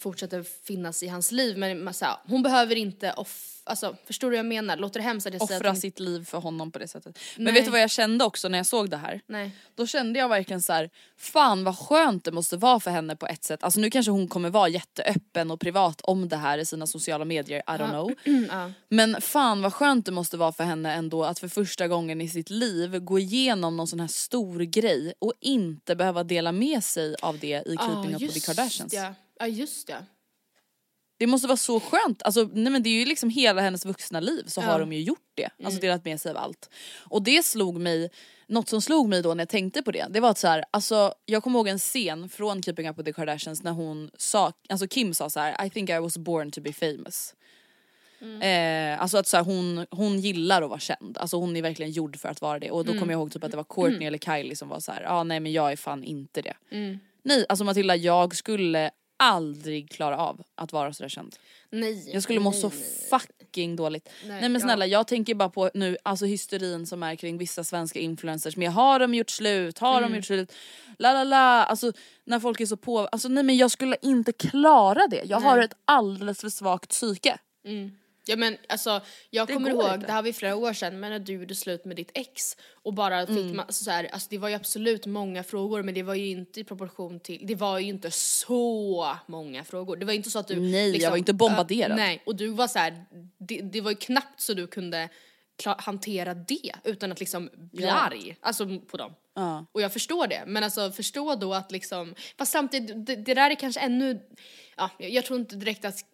fortsätter finnas i hans liv. Men man, här, hon behöver inte off, alltså förstår du vad jag menar? Låter det hemskt att jag säger Offra hon, sitt liv för honom på det sättet. Men Nej. vet du vad jag kände också när jag såg det här? Nej. Då kände jag verkligen så här: fan vad skönt det måste vara för henne på ett sätt. Alltså nu kanske hon kommer vara jätteöppen och privat om det här i sina sociala medier, I don't know. Ja. Men fan vad skönt det måste vara för henne ändå att för första gången i sitt liv gå igenom någon sån här stor grej och inte behöva dela med sig av det i Keeping Up with the Kardashians. Ja. Ja, just det. Det måste vara så skönt, alltså, nej men det är ju liksom hela hennes vuxna liv så Ja. har de ju gjort det, alltså delat med sig av allt. Och det slog mig, något som slog mig då när jag tänkte på det, det var att så här, alltså jag kommer ihåg en scen från Keeping Up with the Kardashians när hon sa, alltså Kim sa så här: I think I was born to be famous. Eh, alltså att så här, hon, hon gillar att vara känd, alltså hon är verkligen gjord för att vara det och då kommer jag ihåg typ att det var Courtney eller Kylie som var så här: ja ah, nej men jag är fan inte det. Nej alltså Matilda jag skulle aldrig klara av att vara sådär känd. Nej. Jag skulle må nej, så nej. fucking dåligt. Nej, men snälla jag tänker bara på nu alltså hysterin som är kring vissa svenska influencers med har de gjort slut, har Mm. de gjort slut, la la la. Alltså när folk är så på, alltså nej men jag skulle inte klara det. Jag har ett alldeles för svagt psyke. Ja men alltså jag Det kommer ihåg, inte. det här var ju flera år sedan, men när du gjorde slut med ditt ex och bara fick Mm. man alltså, så här, alltså det var ju absolut många frågor men det var ju inte i proportion till, det var ju inte så många frågor. Det var inte så att du liksom, Nej, jag var inte bombarderad. Ö, nej, och du var så här, det, det var ju knappt så du kunde kla- hantera det utan att liksom bli Ja. arg alltså, på dem. Ja. Och jag förstår det, men alltså förstå då att liksom, fast samtidigt, det, det där är kanske ännu, ja, jag tror inte direkt att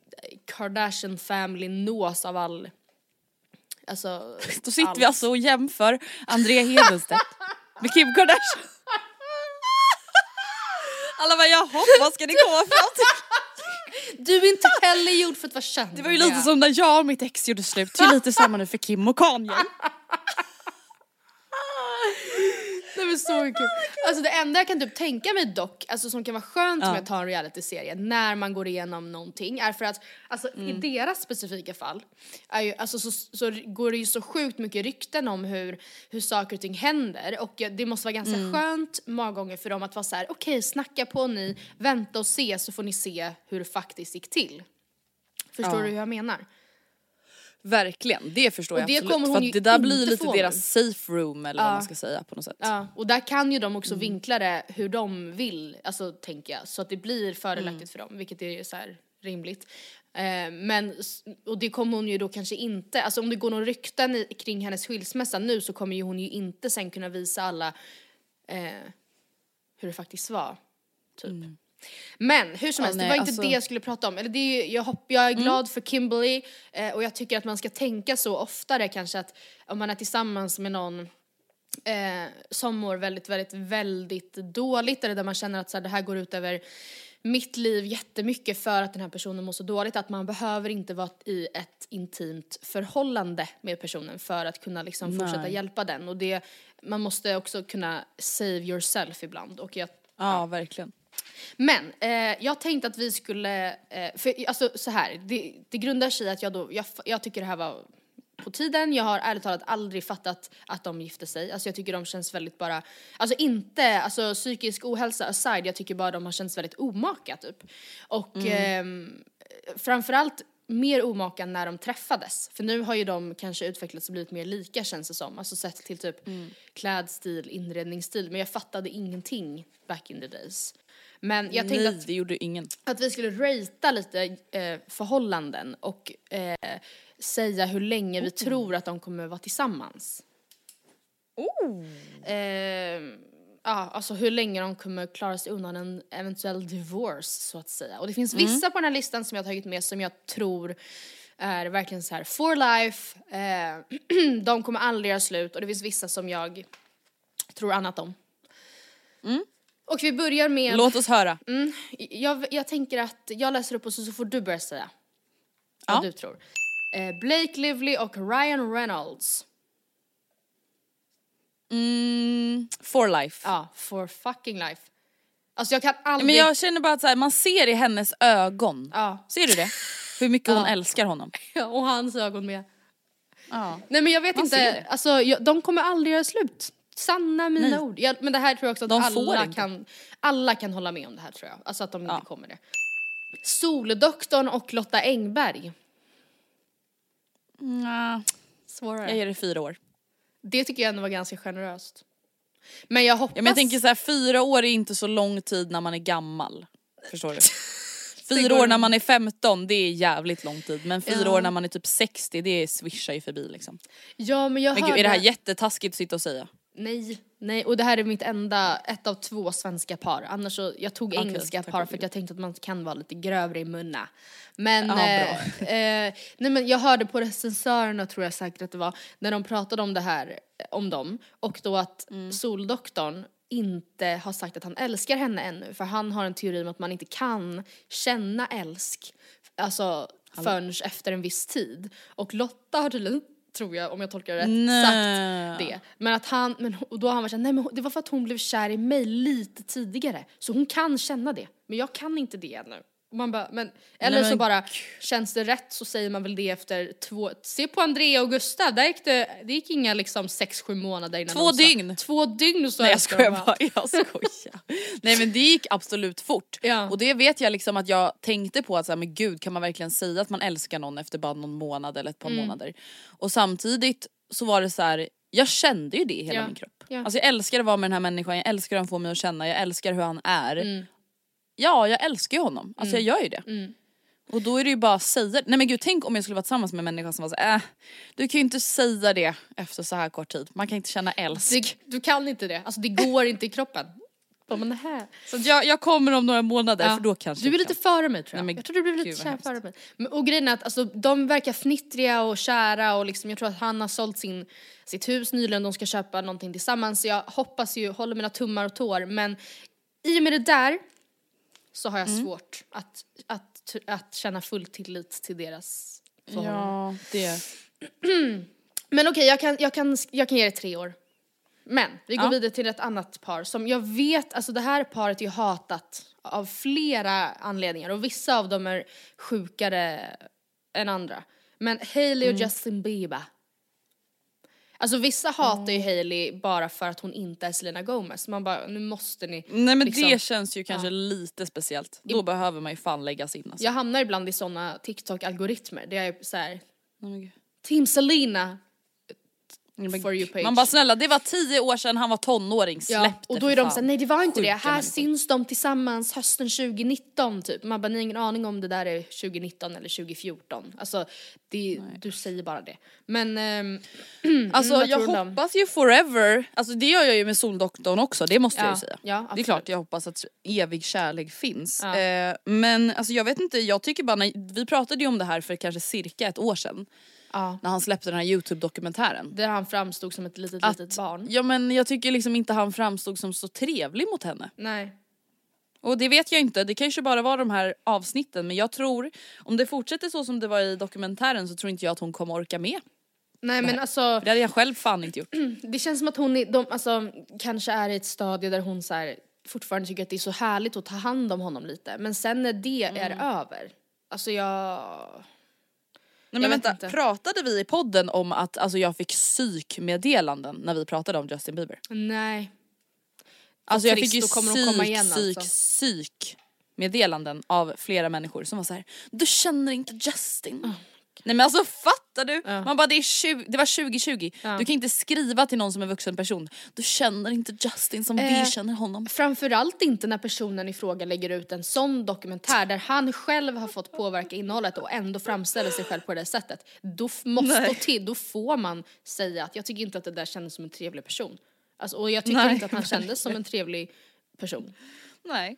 Kardashian family nås av all, alltså Då sitter allt. vi alltså och jämför Andrea Hedenstedt med Kim Kardashian. Alla bara jaha, vad ska ni komma fram till? Du är inte heller gjord för att vara känd. Det var ju lite som när jag och mitt ex gjorde slut, det är lite samma nu för Kim och Kanye. Det var så kul. Alltså det enda jag kan typ tänka mig dock, alltså som kan vara skönt Ja. med att ta en realityserie när man går igenom någonting är för att alltså Mm. i deras specifika fall är ju, alltså så, så går det ju så sjukt mycket rykten om hur, hur saker och ting händer och det måste vara ganska Mm. skönt många gånger för dem att vara så här: okej snacka på ni, vänta och se så får ni se hur det faktiskt gick till. Förstår Ja. du hur jag menar? Verkligen, det förstår Och jag det absolut. kommer hon för ju att det där blir inte lite deras nu. safe room eller vad Ja. man ska säga på något sätt. Ja, och där kan ju de också vinkla det hur de vill, alltså tänker jag, så att det blir fördelaktigt för dem, vilket är ju så här rimligt. Eh, men, och det kommer hon ju då kanske inte, alltså om det går någon rykten i, kring hennes skilsmässa nu så kommer ju hon ju inte sen kunna visa alla eh, hur det faktiskt var. Typ. Men hur som Ja, helst, nej, det var inte alltså- det jag skulle prata om. Eller det är, jag, hopp, jag är glad för Kimberly eh, och jag tycker att man ska tänka så oftare kanske att om man är tillsammans med någon eh, som mår väldigt, väldigt, väldigt dåligt eller där man känner att så här, det här går ut över mitt liv jättemycket för att den här personen mår så dåligt att man behöver inte vara i ett intimt förhållande med personen för att kunna liksom fortsätta Nej. hjälpa den och det, man måste också kunna save yourself ibland och jag Ja, verkligen. Men eh, jag tänkte att vi skulle, eh, för alltså så här, det, det grundar sig i att jag då, jag, jag tycker det här var på tiden, jag har ärligt talat aldrig fattat att de gifte sig. Alltså jag tycker de känns väldigt bara, alltså inte, alltså psykisk ohälsa aside, jag tycker bara de har känts väldigt omaka typ. Och ehm, framförallt mer omaka när de träffades. För nu har ju de kanske utvecklats och blivit mer lika känns det som. Alltså sett till typ klädstil, inredningsstil. Men jag fattade ingenting back in the days. Men jag tänkte Nej, att, det gjorde ingen. att vi skulle ratea lite eh, förhållanden och eh, säga hur länge vi tror att de kommer vara tillsammans. Eh, ja, alltså hur länge de kommer klara sig undan en eventuell divorce så att säga. Och det finns vissa på den här listan som jag har tagit med som jag tror är verkligen så här for life, eh, de kommer aldrig göra slut och det finns vissa som jag tror annat om. Och vi börjar med, Låt oss höra. mm, jag, jag tänker att jag läser upp och så, så får du börja säga vad Ja. du tror. Eh, Blake Lively och Ryan Reynolds. Mm, for life. Ja, for fucking life. Alltså jag kan aldrig... Men jag känner bara att så här, man ser i hennes ögon. Ja. Ser du det? Hur mycket hon älskar honom. och hans ögon med. Ja. Nej men jag vet Man inte, alltså jag, de kommer aldrig göra slut. Sanna mina Nej. ord. Jag, men det här tror jag också att De alla kan, alla kan hålla med om det här tror jag. Alltså att de Ja. inte kommer det. Soldoktorn och Lotta Engberg. Ja, Svårare. jag ger det fyra år. Det tycker jag ändå var ganska generöst. Men jag hoppas... Ja, men jag tänker så här, fyra år är inte så lång tid när man är gammal. Förstår du? Fyra år när man är 15 det är jävligt lång tid men fyra Ja. år när man är typ 60 det swishar ju förbi liksom. Ja men jag Men hörde... gud är det här jättetaskigt att sitta och säga? Nej, nej och det här är mitt enda, ett av två svenska par. Annars så, jag tog Okej, engelska par för att jag tänkte att man kan vara lite grövre i munna. Men, Ja, eh, eh, nej men jag hörde på recensörerna tror jag säkert att det var, när de pratade om det här, eh, om dem. Och då att Mm. Soldoktorn inte har sagt att han älskar henne ännu. För han har en teori om att man inte kan känna älsk, alltså förrän efter en viss tid. Och Lotta har tydligen, tror jag om jag tolkar det rätt, Nej. sagt det. Men att han, men, och då har han varit såhär, nej men det var för att hon blev kär i mig lite tidigare. Så hon kan känna det, men jag kan inte det ännu. Man bara, men, eller Nej, så men bara, känns det rätt så säger man väl det efter två, se på Andrea och Gustav, där gick det, det gick inga liksom sex, sju månader innan Två dygn. Två dygn så Nej jag skojar bara, jag skojar. Nej men det gick absolut fort. Ja. Och det vet jag liksom att jag tänkte på att så här, men gud kan man verkligen säga att man älskar någon efter bara någon månad eller ett par Mm. månader. Och samtidigt så var det så här. jag kände ju det i hela Ja. min kropp. Ja. Alltså jag älskar att vara med den här människan, jag älskar hur han får mig att känna, jag älskar hur han är. Mm. Ja jag älskar ju honom, alltså jag gör ju det. Mm. Och då är det ju bara att säga Nej men gud tänk om jag skulle vara tillsammans med en människa som var så äh, du kan ju inte säga det efter så här kort tid. Man kan inte känna älsk. Det, du kan inte det, alltså det går inte i kroppen. Bara, men det här. Så jag, jag kommer om några månader Ja. för då kanske Du är lite före mig tror jag. Nej, men jag tror du blir lite kär före mig. Men, och grejen är att alltså, de verkar fnittriga och kära och liksom, jag tror att han har sålt sin, sitt hus nyligen, de ska köpa någonting tillsammans. Så jag hoppas ju, håller mina tummar och tår men i och med det där så har jag Mm. svårt att, att, att känna full tillit till deras förhållande. Ja, det. Men okej, jag, kan, jag, kan, jag kan ge det tre år. Men vi går Ja. vidare till ett annat par som jag vet, alltså det här paret är hatat av flera anledningar och vissa av dem är sjukare än andra. Men Hailey Mm. och Justin Bieber. Alltså vissa hatar ju Hailey bara för att hon inte är Selena Gomez. Man bara, nu måste ni. Nej men liksom- det känns ju kanske lite speciellt. Då behöver man ju fan läggas in alltså. Jag hamnar ibland i såna TikTok-algoritmer där jag är såhär, gud. Team Selena for you page. Man bara snälla det var tio år sedan han var tonåring, släpp Ja, och då är de såhär, nej det var inte det, här människor. syns de tillsammans hösten 2019 typ. Man bara, ni har ingen aning om det där är 2019 eller 2014. Alltså, det, du säger bara det. Men, ehm, Alltså vad jag hoppas ju forever, alltså det gör jag ju med Soldoktorn också, det måste jag Ja, ju säga. ja, det är klart jag hoppas att evig kärlek finns. Ja. Eh, men alltså jag vet inte, jag tycker bara, när, vi pratade ju om det här för kanske cirka ett år sedan. Ja, När han släppte den här youtube-dokumentären. där han framstod som ett litet, Att- litet barn. Ja men jag tycker liksom inte han framstod som så trevlig mot henne. Nej. Och det vet jag inte, det kanske bara var de här avsnitten men jag tror, om det fortsätter så som det var i dokumentären så tror inte jag att hon kommer orka med. Nej men alltså, Det hade jag själv fan inte gjort. det känns som att hon är, de, alltså, kanske är i ett stadie där hon så här, fortfarande tycker att det är så härligt att ta hand om honom lite. Men sen när det är över, alltså jag... Nej men vänta, inte. pratade vi i podden om att alltså, jag fick psykmeddelanden när vi pratade om Justin Bieber? Nej. Alltså jag fick ju psyk, igen, psyk, alltså. psyk meddelanden av flera människor som var så här: du känner inte Justin. Nej men alltså fattar du? Man bara det, är 20, det var 2020, du kan inte skriva till någon som är vuxen person, du känner inte Justin som Eh, vi känner honom. Framförallt inte när personen i fråga lägger ut en sån dokumentär där han själv har fått påverka innehållet och ändå framställer sig själv på det sättet. Då måste Nej. till, då får man säga att jag tycker inte att det där kändes som en trevlig person. Alltså, och jag tycker Nej, inte att han kändes som en trevlig person. Nej.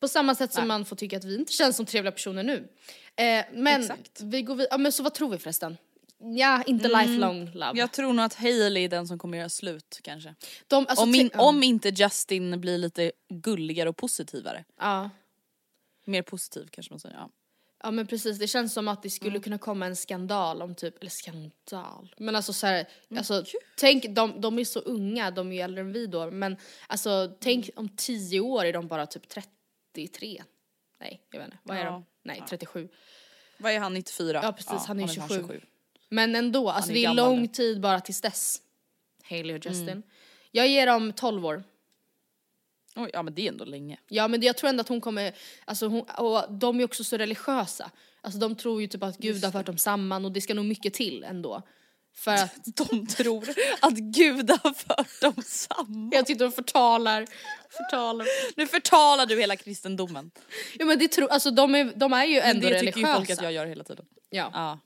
På samma sätt som man får tycka att vi inte känns som trevliga personer nu. Eh, men Exakt. vi går vidare, ja, men så vad tror vi förresten? Ja, inte lifelong love. Jag tror nog att Hailey är den som kommer göra slut kanske. De, alltså, om, in, tänk- ja. om inte Justin blir lite gulligare och positivare. Ja. Mer positiv kanske man säger. Ja. Ja men precis, det känns som att det skulle Mm. kunna komma en skandal om typ, eller skandal, men alltså så här, Mm, alltså tänk, de, de är så unga, de är ju äldre än vi då, men alltså tänk Mm. om tio år är de bara typ 33. Nej, jag vet inte, vad är Ja. de? Nej, 37. Vad är han 94? Ja precis, han är snart 27. Men ändå, alltså är det är lång nu. tid bara tills dess. Hailey och Justin. Mm. Jag ger dem 12 år. Oj, ja men det är ändå länge. Ja men jag tror ändå att hon kommer, alltså hon, och de är också så religiösa. Alltså de tror ju typ att Gud har fört dem samman och det ska nog mycket till ändå. För att De tror att Gud har fört dem samman. jag tyckte de förtalar, förtalar. Nu förtalar du hela kristendomen. Ja men det tror, alltså de är, de är ju ändå det tycker religiösa. ju folk att jag gör hela tiden. Ja. Ja.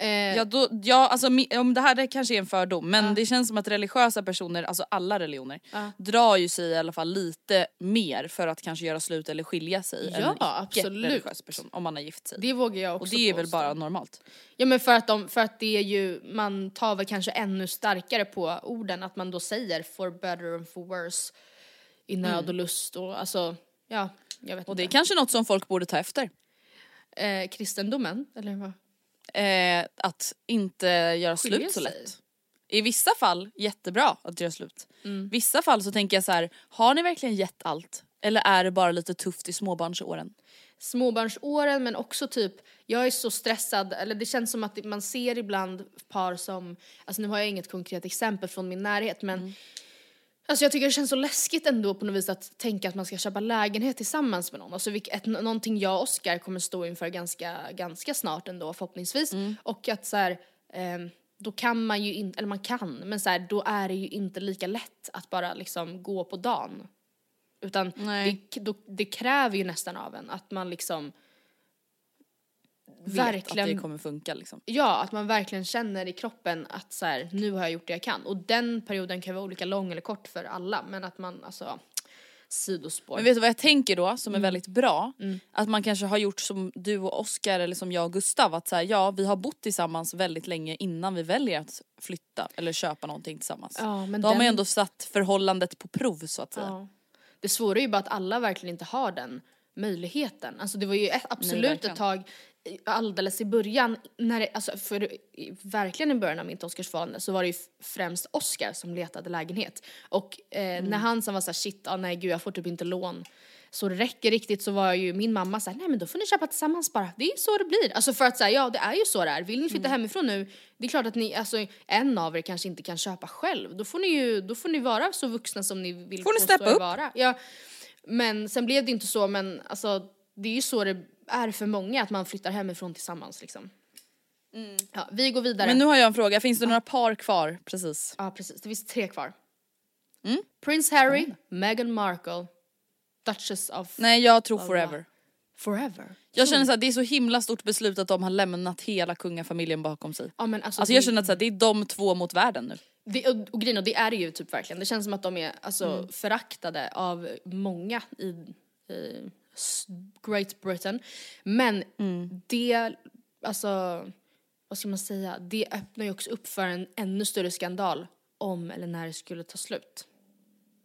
Eh, Ja, då, ja alltså om det här kanske är en fördom men det känns som att religiösa personer, alltså alla religioner, Ja. drar ju sig i alla fall lite mer för att kanske göra slut eller skilja sig än Ja, absolut. icke-religiös person om man har gift sig. det vågar jag också och det är väl bara normalt. Ja men för att, de, för att det är ju, man tar väl kanske ännu starkare på orden att man då säger for better and for worse i nöd och lust och alltså, ja, jag vet Mm. Och det är inte. kanske något som folk borde ta efter. Eh, kristendomen, eller vad? Eh, att inte göra Skilja slut så sig. lätt. I vissa fall jättebra att göra slut. Mm. Vissa fall så tänker jag så här: har ni verkligen gett allt? Eller är det bara lite tufft i småbarnsåren? småbarnsåren men också typ, jag är så stressad, eller det känns som att man ser ibland par som, alltså nu har jag inget konkret exempel från min närhet men Alltså jag tycker det känns så läskigt ändå på något vis att tänka att man ska köpa lägenhet tillsammans med någon. Alltså vilk, ett, någonting jag och Oskar kommer stå inför ganska, ganska snart ändå förhoppningsvis. Och att så här, ehm, då kan man ju inte, eller man kan, men så här, då är det ju inte lika lätt att bara liksom gå på dagen. Utan det, då, det kräver ju nästan av en att man liksom vet Verkligen. att det kommer funka liksom. Ja, att man verkligen känner i kroppen att så här, nu har jag gjort det jag kan. Och den perioden kan vara olika lång eller kort för alla, men att man alltså sidospår. Men vet du vad jag tänker då som Mm. är väldigt bra? Att man kanske har gjort som du och Oskar eller som jag och Gustav att så här, ja vi har bott tillsammans väldigt länge innan vi väljer att flytta eller köpa någonting tillsammans. Ja, men då har man ju den- ändå satt förhållandet på prov så att säga. Ja. Det svåra är ju bara att alla verkligen inte har den möjligheten. Alltså det var ju ett, absolut verkligen. ett tag alldeles i början, när det, alltså för verkligen i början av mitt Oscarsförhållande så var det ju främst Oscar som letade lägenhet. Och eh, Mm. när han sen var såhär shit, ah, nej gud jag får typ inte lån. Så det räcker riktigt så var ju min mamma såhär, nej men då får ni köpa tillsammans bara. Det är så det blir. Alltså för att säga ja det är ju så det är. Vill ni flytta Mm. hemifrån nu, det är klart att ni, alltså en av er kanske inte kan köpa själv. Då får ni ju, då får ni vara så vuxna som ni vill Får ni steppa upp? vara. Ja. Men sen blev det inte så men alltså det är ju så det är för många att man flyttar hemifrån tillsammans liksom. Ja, vi går vidare. Men nu har jag en fråga, finns det några par kvar precis? Ja precis, det finns tre kvar. Mm. Prince Harry, Meghan Markle, Duchess of Nej jag tror forever. Forever. Jag känner att det är så himla stort beslut att de har lämnat hela kungafamiljen bakom sig. Ja, men alltså, Alltså det, jag känner att det är de två mot världen nu. Det, och, och grejen och det är det ju typ verkligen. Det känns som att de är alltså, Mm. föraktade av många i, i Great Britain. Men Mm. det, alltså, vad ska man säga, det öppnar ju också upp för en ännu större skandal om eller när det skulle ta slut.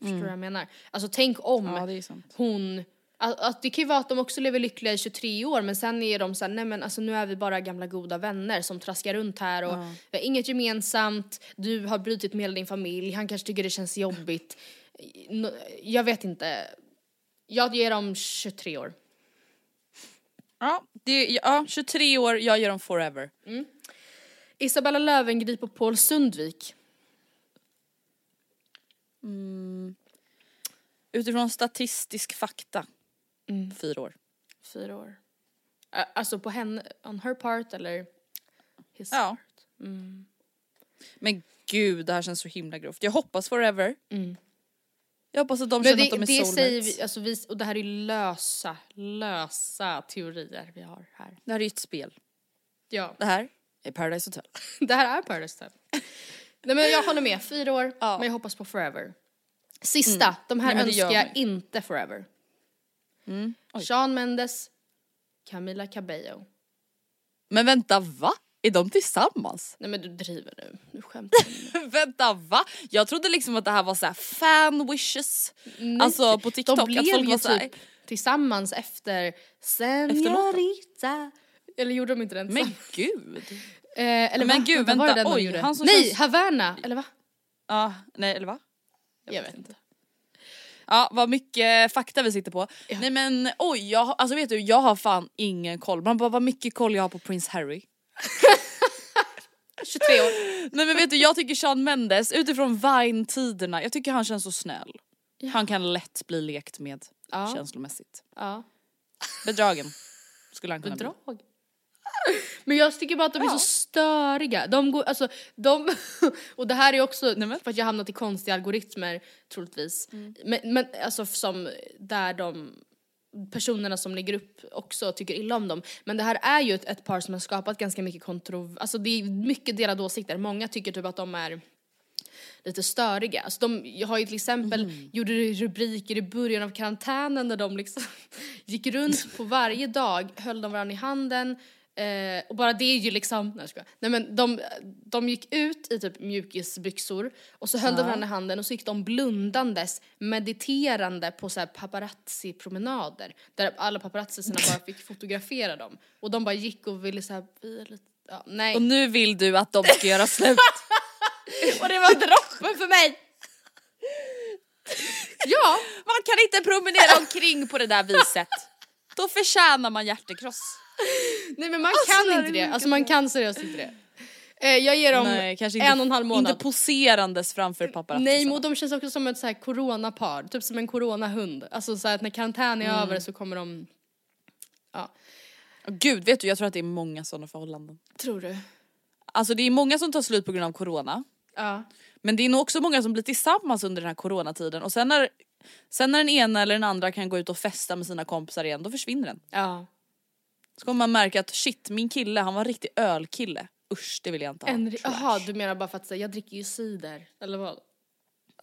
Förstår du vad jag menar? Alltså tänk om Mm. Ja, hon att, att det kan ju vara att de också lever lyckliga i 23 år men sen är de såhär, nej men alltså nu är vi bara gamla goda vänner som traskar runt här och vi har inget gemensamt, du har brutit med hela din familj, han kanske tycker det känns jobbigt. Jag vet inte. Jag ger dem 23 år. Ja, det, ja 23 år, jag ger dem forever. Isabella Löwengrip och Paul Sundvik. Utifrån statistisk fakta, fyra år. Fyra år. Alltså på henne, on her part eller his Ja. part? Men gud det här känns så himla grovt. Jag hoppas forever. Jag hoppas att de Men känner det, att de är det säger vi, alltså vi, och det här är lösa, lösa teorier vi har här. Det här är ju ett spel. Ja, Det här är Paradise Hotel. det här är Paradise Hotel. Nej men jag håller med, fyra år, Ja. men jag hoppas på forever. Sista, de här Nej, önskar jag inte forever. Sean Mendes, Camila Cabello. Men vänta va? Är de tillsammans? Nej men du driver nu, skämtar du. nu. vänta va? Jag trodde liksom att det här var så här fan wishes. Alltså på TikTok De blev att folk var så här, typ tillsammans efter Senorita. Eller gjorde de inte den men gud. Eh, eller Men va? gud, vänta, de oj, han som Nej, känns- Havana, eller va? Ja, nej eller va? Jag, vet inte. Ja vad mycket fakta vi sitter på. Ja. Nej men oj, jag, alltså vet du jag har fan ingen koll. Man bara vad mycket koll jag har på Prince Harry. 23 år. Nej men vet du jag tycker Sean Mendes utifrån Vine-tiderna, jag tycker han känns så snäll. Han kan lätt bli lekt med Ja. känslomässigt. Ja. Bedragen skulle han kunna bli. Men jag tycker bara att de är så störiga. De går, alltså, de, och det här är också för att jag hamnat i konstiga algoritmer troligtvis. Men, men alltså som där de personerna som lägger upp också tycker illa om dem. Men det här är ju ett, ett par som har skapat ganska mycket kontrovers, alltså det är mycket delade åsikter. Många tycker typ att de är lite störiga. Alltså de har ju till exempel, gjorde rubriker i början av karantänen där de liksom gick runt på varje dag, höll de varandra i handen eh, och bara det är ju liksom, nej, jag nej men de, de gick ut i typ mjukisbyxor och så höll de varandra i handen och så gick de blundandes mediterande på så paparazzi-promenader där alla paparazzisarna bara fick fotografera dem och de bara gick och ville så här, vi är lite, ja, nej. Och nu vill du att de ska göra slut. Och det var droppen för mig! ja, Man kan inte promenera omkring på det där viset. Då förtjänar man hjärtekross. nej men man Alltså, kan inte det. Alltså man kan seriöst inte det. Eh, jag ger dem Nej, inte, en och en halv månad. inte poserandes framför paparazzi. Nej, men de känns också som ett så här coronapar, typ som en coronahund. Alltså så här att när karantän är Mm. över så kommer de, ja, Gud vet du jag tror att det är många sådana förhållanden. tror du? Alltså det är många som tar slut på grund av corona. Ja. Men det är nog också många som blir tillsammans under den här coronatiden och sen när, sen när den ena eller den andra kan gå ut och festa med sina kompisar igen då försvinner den. Ja. Så kommer man märka att shit min kille han var en riktig ölkille. Usch det vill jag inte ha. En, Trash. jaha, du menar bara för att säga jag dricker ju cider, eller vad?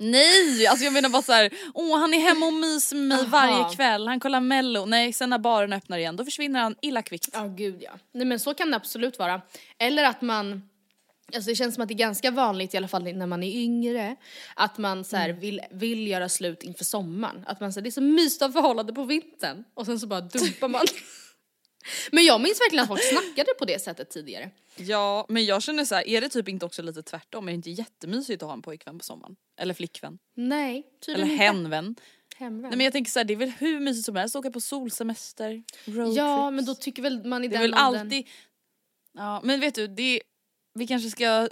Nej, alltså jag menar bara så här, åh han är hemma och myser med mig varje kväll, han kollar mello. Nej sen när baren öppnar igen då försvinner han illa kvickt. Ja gud ja. Nej men så kan det absolut vara. Eller att man, alltså det känns som att det är ganska vanligt i alla fall när man är yngre, att man så här vill, vill göra slut inför sommaren. Att man säger det är så mysigt att förhållande på vintern och sen så bara dumpar man. men jag minns verkligen att folk snackade på det sättet tidigare. Ja men jag känner så här, är det typ inte också lite tvärtom? Är det inte jättemysigt att ha en pojkvän på sommaren? Eller flickvän? Nej, Eller tydligen inte. henvän? Hemvän. Nej men jag tänker så här, det är väl hur mysigt som helst att åka på solsemester, roadtrips. ja men då tycker väl man i Det är den väl alltid... Ja men vet du, det vi kanske ska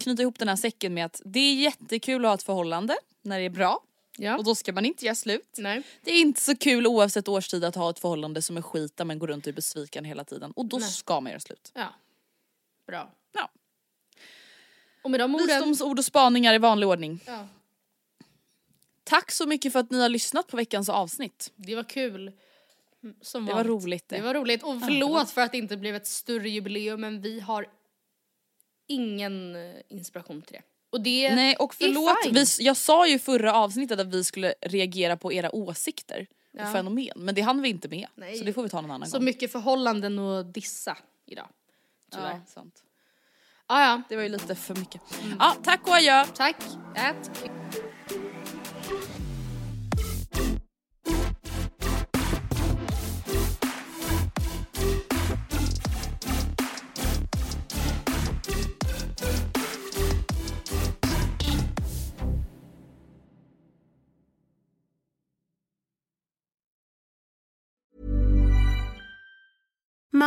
knyta ihop den här säcken med att det är jättekul att ha ett förhållande när det är bra Ja. och då ska man inte göra slut. Nej. Det är inte så kul oavsett årstid att ha ett förhållande som är skit där man går runt och är besviken hela tiden och då Nej. ska man göra slut. Ja. Bra. Ja. Och med de orden... Visdomsord och spaningar i vanlig ordning. Ja. Tack så mycket för att ni har lyssnat på veckans avsnitt. Det var kul. Mm, Som Det var vanligt. roligt det. Det var roligt. Och förlåt för att det inte blev ett större jubileum men vi har ingen eh, inspiration till det. Och det Nej och förlåt, vi, jag sa ju förra avsnittet att vi skulle reagera på era åsikter Ja. och fenomen men det hann vi inte med. Nej. Så det får vi ta någon annan Så gång. mycket förhållanden att dissa idag. Tyvärr. Ja, sant. Ah, ja, Det var ju lite för mycket. Ja, tack och adjö. tack. Ät.